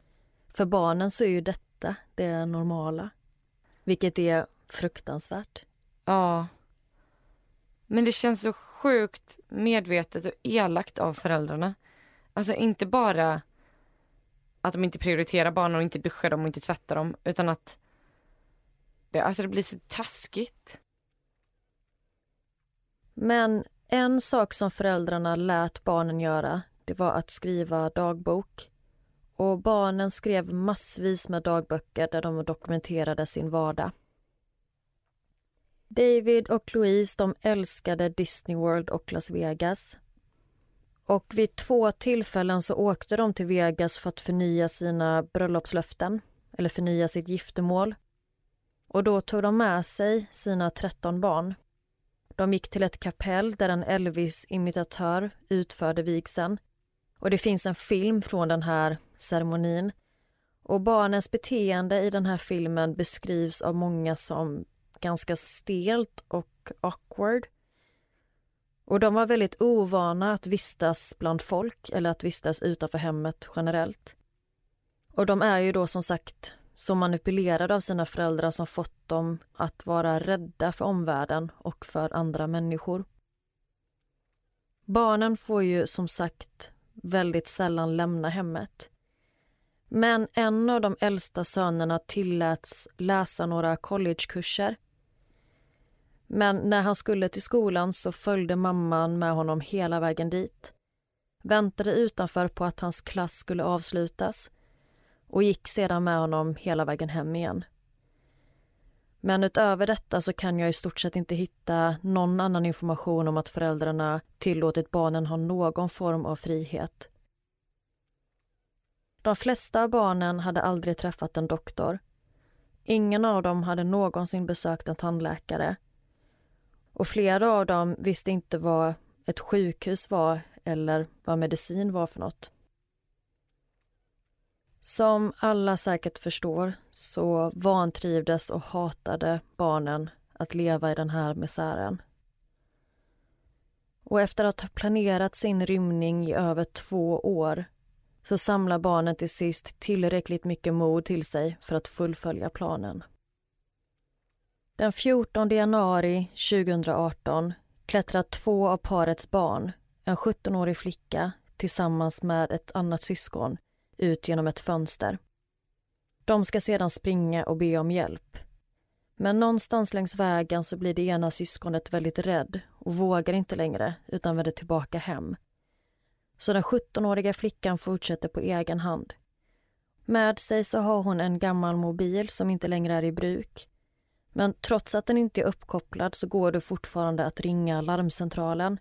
för barnen så är ju detta det normala. Vilket är fruktansvärt. Ja. Men det känns så sjukt medvetet och elakt av föräldrarna. Alltså inte bara att de inte prioriterar barnen och inte duschar dem och inte tvättar dem utan att det, alltså det blir så taskigt. Men en sak som föräldrarna lät barnen göra det var att skriva dagbok. Och barnen skrev massvis med dagböcker där de dokumenterade sin vardag. David och Louise de älskade Disney World och Las Vegas. Och vid två tillfällen så åkte de till Vegas för att förnya sina bröllopslöften, eller förnya sitt giftermål. Och då tog de med sig sina 13 barn. De gick till ett kapell där en Elvis-imitatör utförde vigseln. Och det finns en film från den här ceremonin. Och barnens beteende i den här filmen beskrivs av många som ganska stelt och awkward. Och de var väldigt ovana att vistas bland folk eller att vistas utanför hemmet generellt. Och de är ju då som sagt så manipulerade av sina föräldrar som fått dem att vara rädda för omvärlden och för andra människor. Barnen får ju som sagt väldigt sällan lämna hemmet. Men en av de äldsta sönerna tilläts läsa några collegekurser men när han skulle till skolan så följde mamman med honom hela vägen dit. Väntade utanför på att hans klass skulle avslutas och gick sedan med honom hela vägen hem igen. Men utöver detta så kan jag i stort sett inte hitta någon annan information om att föräldrarna tillåtit barnen ha någon form av frihet. De flesta av barnen hade aldrig träffat en doktor. Ingen av dem hade någonsin besökt en tandläkare och flera av dem visste inte vad ett sjukhus var eller vad medicin var för något. Som alla säkert förstår så vantrivdes och hatade barnen att leva i den här misären. Och efter att ha planerat sin rymning i över två år så samlar barnen till sist tillräckligt mycket mod till sig för att fullfölja planen. Den 14 januari 2018 klättrar två av parets barn, en 17-årig flicka tillsammans med ett annat syskon, ut genom ett fönster. De ska sedan springa och be om hjälp. Men någonstans längs vägen så blir det ena syskonet väldigt rädd och vågar inte längre utan vänder tillbaka hem. Så den 17-åriga flickan fortsätter på egen hand. Med sig så har hon en gammal mobil som inte längre är i bruk men trots att den inte är uppkopplad så går det fortfarande att ringa larmcentralen.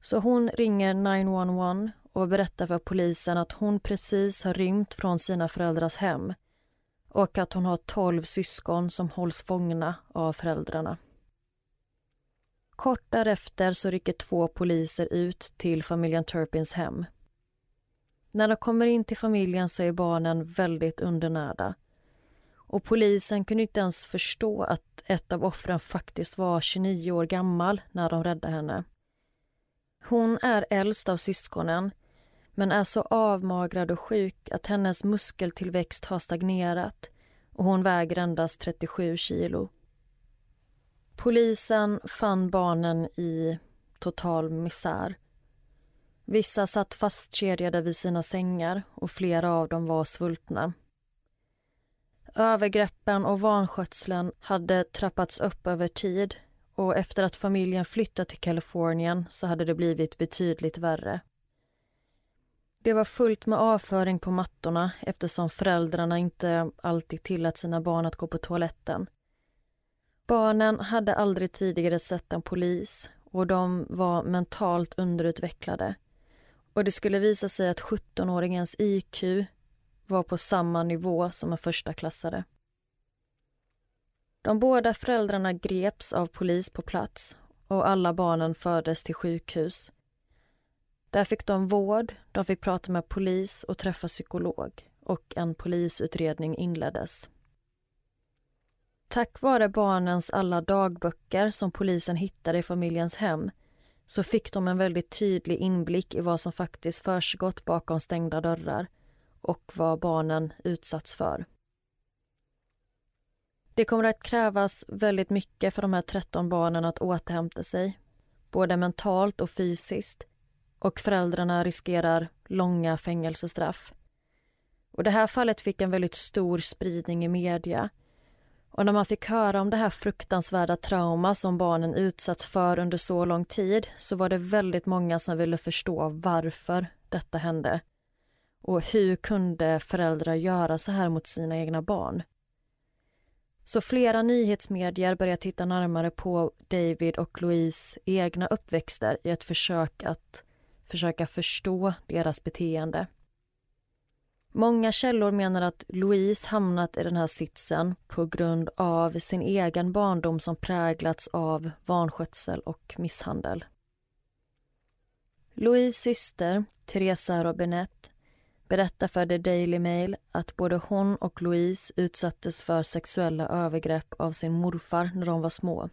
Så hon ringer 911 och berättar för polisen att hon precis har rymt från sina föräldrars hem och att hon har tolv syskon som hålls fångna av föräldrarna. Kort därefter så rycker två poliser ut till familjen Turpins hem. När de kommer in till familjen så är barnen väldigt undernärda Och polisen kunde inte ens förstå att ett av offren faktiskt var 29 år gammal när de räddade henne. Hon är äldst av syskonen men är så avmagrad och sjuk att hennes muskeltillväxt har stagnerat och hon väger endast 37 kilo. Polisen fann barnen i total misär. Vissa satt fastkedjade vid sina sängar och flera av dem var svultna. Övergreppen och vanskötseln hade trappats upp över tid och efter att familjen flyttat till Kalifornien så hade det blivit betydligt värre. Det var fullt med avföring på mattorna eftersom föräldrarna inte alltid tillät sina barn att gå på toaletten. Barnen hade aldrig tidigare sett en polis och de var mentalt underutvecklade. Och det skulle visa sig att 17-åringens IQ var på samma nivå som en första klassare. De båda föräldrarna greps av polis på plats och alla barnen fördes till sjukhus. Där fick de vård, de fick prata med polis och träffa psykolog och en polisutredning inleddes. Tack vare barnens alla dagböcker som polisen hittade i familjens hem så fick de en väldigt tydlig inblick i vad som faktiskt försiggått bakom stängda dörrar och vad barnen utsatts för. Det kommer att krävas väldigt mycket för de här 13 barnen att återhämta sig, både mentalt och fysiskt och föräldrarna riskerar långa fängelsestraff. Och det här fallet fick en väldigt stor spridning i media. Och när man fick höra om det här fruktansvärda trauma som barnen utsatts för under så lång tid så var det väldigt många som ville förstå varför detta hände. Och hur kunde föräldrar göra så här mot sina egna barn? Så flera nyhetsmedier börjar titta närmare på David och Louise egna uppväxter i ett försök att försöka förstå deras beteende. Många källor menar att Louise hamnat i den här sitsen på grund av sin egen barndom som präglats av vanskötsel och misshandel. Louise syster, Teresa Robinette, berättar för The Daily Mail att både hon och Louise utsattes för sexuella övergrepp av sin morfar när de var små.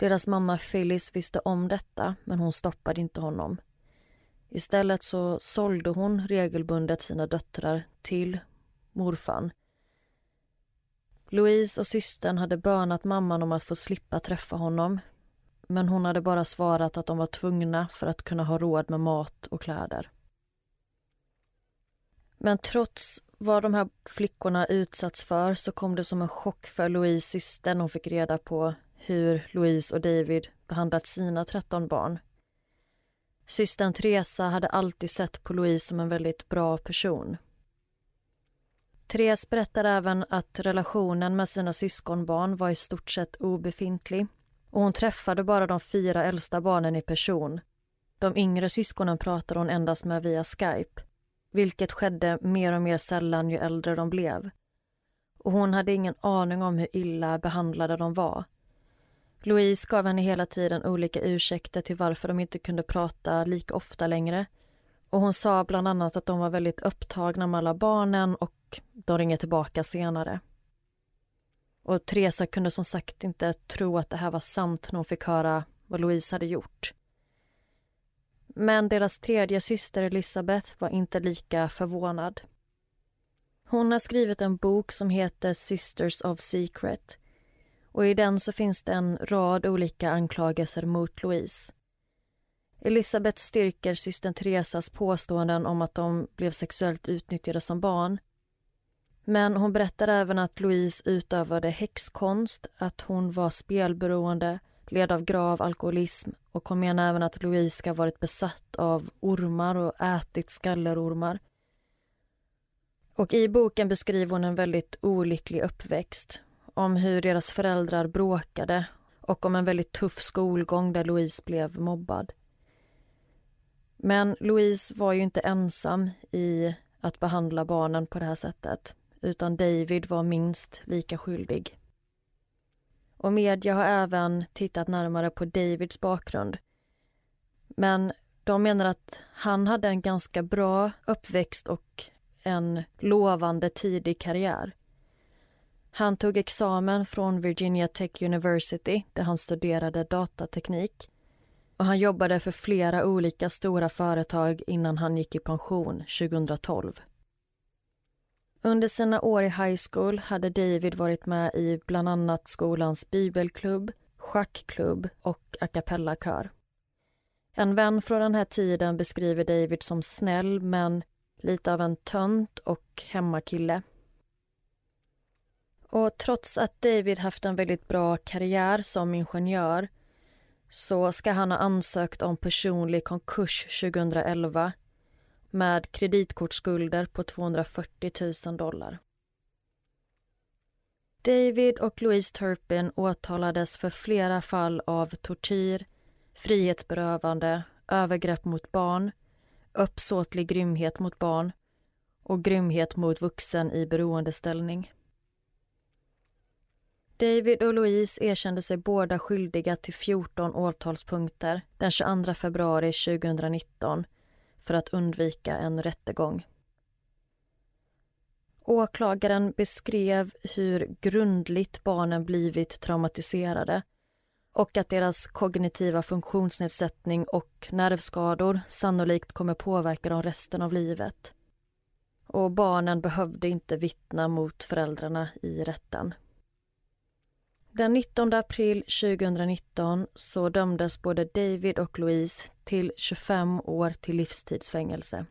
Deras mamma Phyllis visste om detta, men hon stoppade inte honom. Istället så sålde hon regelbundet sina döttrar till morfan. Louise och systern hade bönat mamman om att få slippa träffa honom men hon hade bara svarat att de var tvungna för att kunna ha råd med mat och kläder. Men trots vad de här flickorna utsatts för så kom det som en chock för Louise syster när hon fick reda på hur Louise och David behandlat sina 13 barn. Systern Teresa hade alltid sett på Louise som en väldigt bra person. Therese berättar även att relationen med sina syskonbarn var i stort sett obefintlig och hon träffade bara de fyra äldsta barnen i person. De yngre syskonen pratade hon endast med via Skype vilket skedde mer och mer sällan ju äldre de blev. Och hon hade ingen aning om hur illa behandlade de var. Louise gav henne hela tiden olika ursäkter till varför de inte kunde prata lika ofta längre. Och hon sa bland annat att de var väldigt upptagna med alla barnen och de ringer tillbaka senare. Och Teresa kunde som sagt inte tro att det här var sant när hon fick höra vad Louise hade gjort. Men deras tredje syster Elisabeth var inte lika förvånad. Hon har skrivit en bok som heter Sisters of Secret och i den så finns det en rad olika anklagelser mot Louise. Elisabeth styrker systern Teresas påståenden om att de blev sexuellt utnyttjade som barn. Men hon berättar även att Louise utövade häxkonst, att hon var spelberoende, led av grav alkoholism och hon menar även att Louise ska ha varit besatt av ormar och ätit skallerormar. Och i boken beskriver hon en väldigt olycklig uppväxt om hur deras föräldrar bråkade och om en väldigt tuff skolgång där Louise blev mobbad. Men Louise var ju inte ensam i att behandla barnen på det här sättet utan David var minst lika skyldig. Och media har även tittat närmare på Davids bakgrund. Men de menar att han hade en ganska bra uppväxt och en lovande tidig karriär. Han tog examen från Virginia Tech University där han studerade datateknik och han jobbade för flera olika stora företag innan han gick i pension 2012. Under sina år i high school hade David varit med i bland annat skolans bibelklubb, schackklubb och a cappella-kör. En vän från den här tiden beskriver David som snäll men lite av en tönt och hemmakille. Och trots att David haft en väldigt bra karriär som ingenjör så ska han ha ansökt om personlig konkurs 2011 med kreditkortsskulder på 240 000 dollar. David och Louise Turpin åtalades för flera fall av tortyr, frihetsberövande, övergrepp mot barn, uppsåtlig grymhet mot barn och grymhet mot vuxen i beroendeställning. David och Louise erkände sig båda skyldiga till 14 åtalspunkter den 22 februari 2019 för att undvika en rättegång. Åklagaren beskrev hur grundligt barnen blivit traumatiserade och att deras kognitiva funktionsnedsättning och nervskador sannolikt kommer påverka dem resten av livet. Och barnen behövde inte vittna mot föräldrarna i rätten. Den 19 april 2019 så dömdes både David och Louise till 25 år till livstidsfängelse.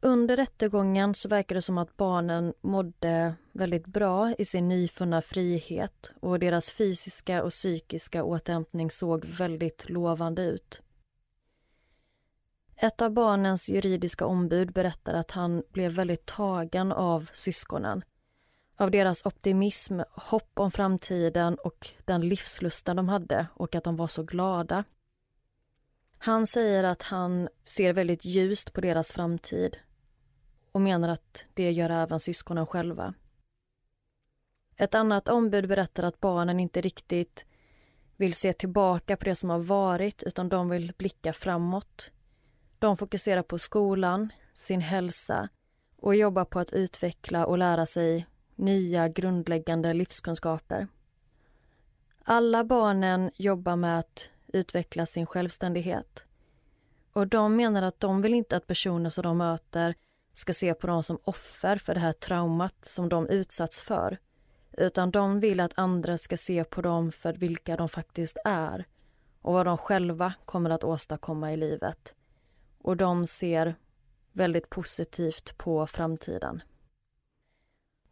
Under rättegången så verkar det som att barnen mådde väldigt bra i sin nyfunna frihet och deras fysiska och psykiska återhämtning såg väldigt lovande ut. Ett av barnens juridiska ombud berättar att han blev väldigt tagen av syskonen av deras optimism, hopp om framtiden och den livslusten de hade och att de var så glada. Han säger att han ser väldigt ljust på deras framtid och menar att det gör även syskonen själva. Ett annat ombud berättar att barnen inte riktigt vill se tillbaka på det som har varit utan de vill blicka framåt. De fokuserar på skolan, sin hälsa och jobbar på att utveckla och lära sig nya grundläggande livskunskaper. Alla barnen jobbar med att utveckla sin självständighet. Och de menar att de vill inte att personer som de möter ska se på dem som offer för det här traumat som de utsatts för. Utan de vill att andra ska se på dem för vilka de faktiskt är och vad de själva kommer att åstadkomma i livet. Och de ser väldigt positivt på framtiden.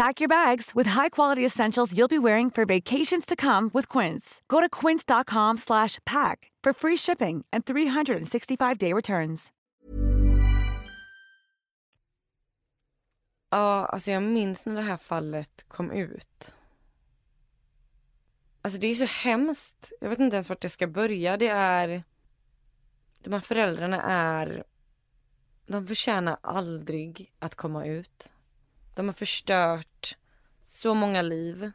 Pack your bags with high-quality essentials you'll be wearing for vacations to come with Quince. Go to quince.com slash pack for free shipping and 365-day returns. Ja, alltså jag minns när det här fallet kom ut. Alltså det är så hemskt. Jag vet inte ens vart jag ska börja. Det är... De här föräldrarna är... De förtjänar aldrig att komma ut. De har förstört så många liv.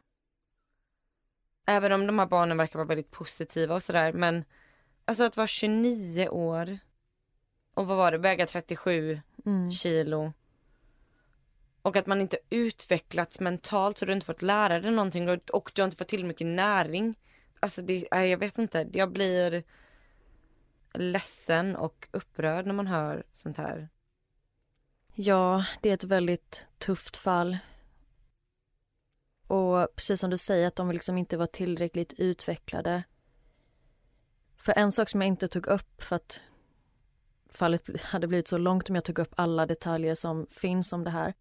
Även om de här barnen verkar vara väldigt positiva och sådär men alltså att vara 29 år och vad var det, väga 37 mm. kilo och att man inte utvecklats mentalt för du har inte fått lära dig någonting och du har inte fått till mycket näring. Alltså det, jag vet inte, jag blir ledsen och upprörd när man hör sånt här. Ja, det är ett väldigt tufft fall. Och precis som du säger att de liksom inte var tillräckligt utvecklade. För en sak som jag inte tog upp för att fallet hade blivit så långt om jag tog upp alla detaljer som finns om det här.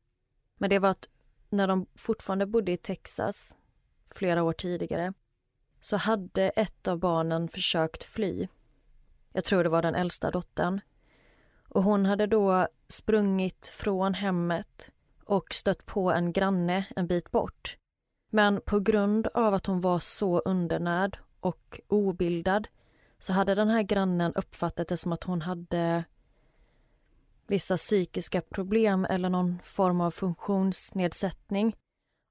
Men det var att när de fortfarande bodde i Texas flera år tidigare så hade ett av barnen försökt fly. Jag tror det var den äldsta dottern. Och hon hade då sprungit från hemmet och stött på en granne en bit bort. Men på grund av att hon var så undernärd och obildad så hade den här grannen uppfattat det som att hon hade vissa psykiska problem eller någon form av funktionsnedsättning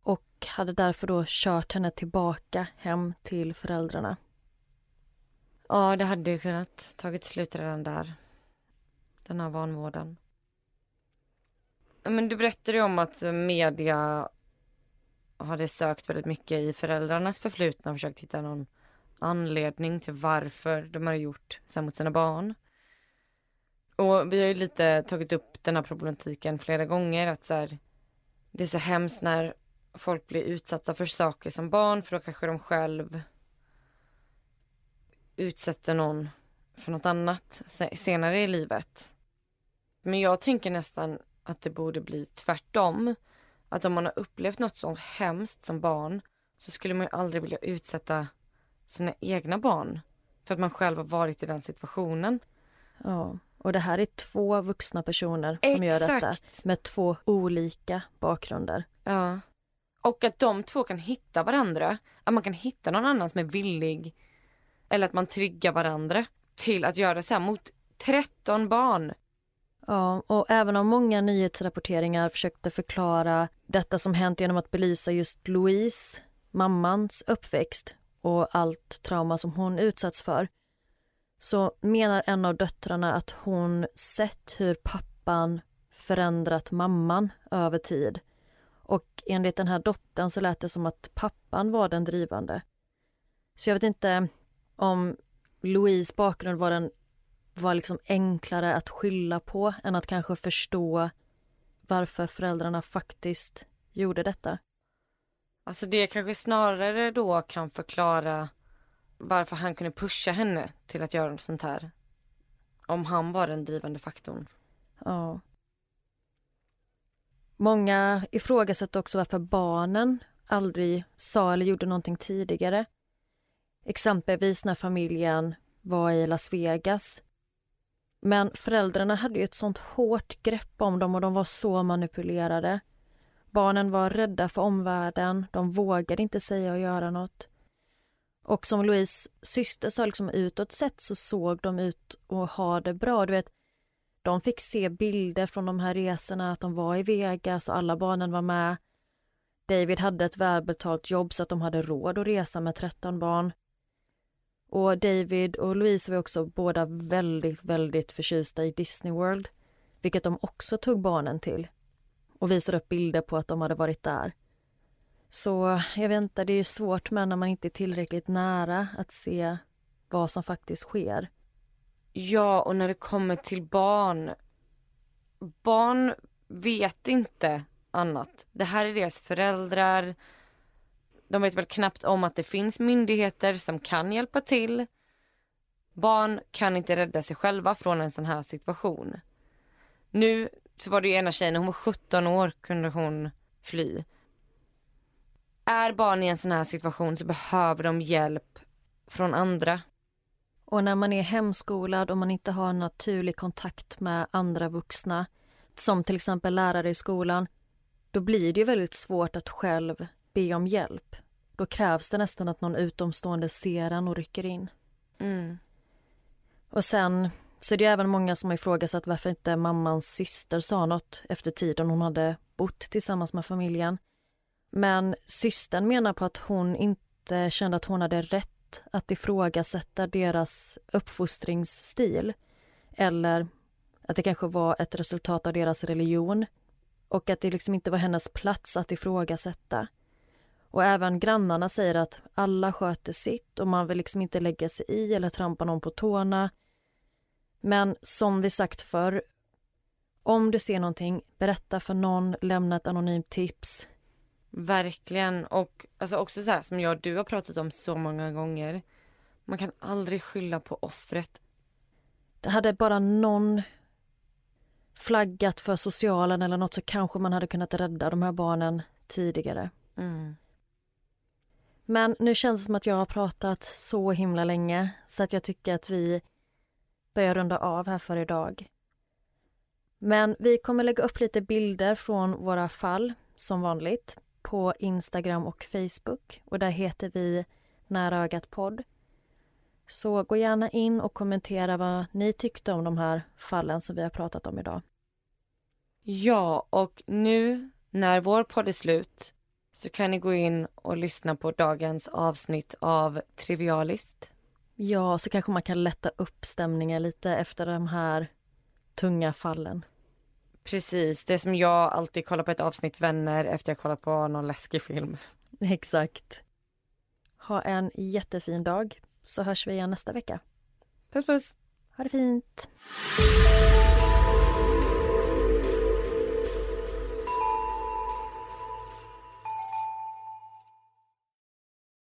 och hade därför då kört henne tillbaka hem till föräldrarna. Ja, det hade ju kunnat tagit slut redan där. Den här vanvården. Men du berättade ju om att media hade sökt väldigt mycket i föräldrarnas förflutna och försökt hitta någon anledning till varför de hade gjort så mot sina barn. Och vi har ju lite tagit upp den här problematiken flera gånger att så här, det är så hemskt när folk blir utsatta för saker som barn för då kanske de själv utsätter någon för något annat senare i livet. Men jag tänker nästan att det borde bli tvärtom. Att om man har upplevt något så hemskt som barn så skulle man ju aldrig vilja utsätta sina egna barn för att man själv har varit i den situationen. Ja, och det här är två vuxna personer som Exakt. gör detta med två olika bakgrunder. Ja. Och att de två kan hitta varandra. Att man kan hitta någon annan som är villig eller att man triggar varandra till att göra så här mot 13 barn. Ja, och även om många nyhetsrapporteringar försökte förklara detta som hänt genom att belysa just Louise, mammans uppväxt och allt trauma som hon utsatts för så menar en av döttrarna att hon sett hur pappan förändrat mamman över tid. Och enligt den här dottern så lät det som att pappan var den drivande. Så jag vet inte om Louise bakgrund var, den, var liksom enklare att skylla på än att kanske förstå varför föräldrarna faktiskt gjorde detta. Alltså det kanske snarare då kan förklara varför han kunde pusha henne till att göra något sånt här. Om han var den drivande faktorn. Ja. Många ifrågasätter också varför barnen aldrig sa eller gjorde någonting tidigare. Exempelvis när familjen var i Las Vegas. Men föräldrarna hade ju ett sånt hårt grepp om dem och de var så manipulerade. Barnen var rädda för omvärlden, de vågade inte säga och göra något. Och som Louise syster sa, liksom utåt sett så såg de ut att ha det bra. Du vet, de fick se bilder från de här resorna, att de var i Vegas och alla barnen var med. David hade ett välbetalt jobb så att de hade råd att resa med 13 barn. Och David och Louise var också båda väldigt, väldigt förtjusta i Disney World, vilket de också tog barnen till och visade upp bilder på att de hade varit där. Så jag vet inte, det är svårt med när man inte är tillräckligt nära att se vad som faktiskt sker. Ja, och när det kommer till barn. Barn vet inte annat. Det här är deras föräldrar. De vet väl knappt om att det finns myndigheter som kan hjälpa till. Barn kan inte rädda sig själva från en sån här situation. Nu så var det ju ena tjejen, hon var 17 år kunde hon fly. Är barn i en sån här situation så behöver de hjälp från andra. Och när man är hemskolad och man inte har naturlig kontakt med andra vuxna, som till exempel lärare i skolan, då blir det ju väldigt svårt att själv be om hjälp. Då krävs det nästan att någon utomstående ser en och rycker in. Mm. Och sen så är det även många som har ifrågasatt varför inte mammans syster sa något efter tiden hon hade bott tillsammans med familjen. Men systern menar på att hon inte kände att hon hade rätt att ifrågasätta deras uppfostringsstil. Eller att det kanske var ett resultat av deras religion och att det liksom inte var hennes plats att ifrågasätta. Och även grannarna säger att alla sköter sitt och man vill liksom inte lägga sig i eller trampa någon på tårna. Men som vi sagt förr, om du ser någonting, berätta för någon, lämna ett anonymt tips. Verkligen. Och alltså också så här, som jag och du har pratat om så många gånger. Man kan aldrig skylla på offret. Det hade bara någon flaggat för socialen eller något så kanske man hade kunnat rädda de här barnen tidigare. Mm. Men nu känns det som att jag har pratat så himla länge så att jag tycker att vi börjar runda av här för idag. Men vi kommer lägga upp lite bilder från våra fall som vanligt på Instagram och Facebook och där heter vi Nära ögat podd. Så gå gärna in och kommentera vad ni tyckte om de här fallen som vi har pratat om idag. Ja, och nu när vår podd är slut så kan ni gå in och lyssna på dagens avsnitt av Trivialist. Ja, så kanske man kan lätta upp stämningen lite efter de här tunga fallen. Precis, det som jag alltid kollar på ett avsnitt Vänner efter jag kollat på någon läskig film. Exakt. Ha en jättefin dag, så hörs vi igen nästa vecka. Puss puss! Ha det fint!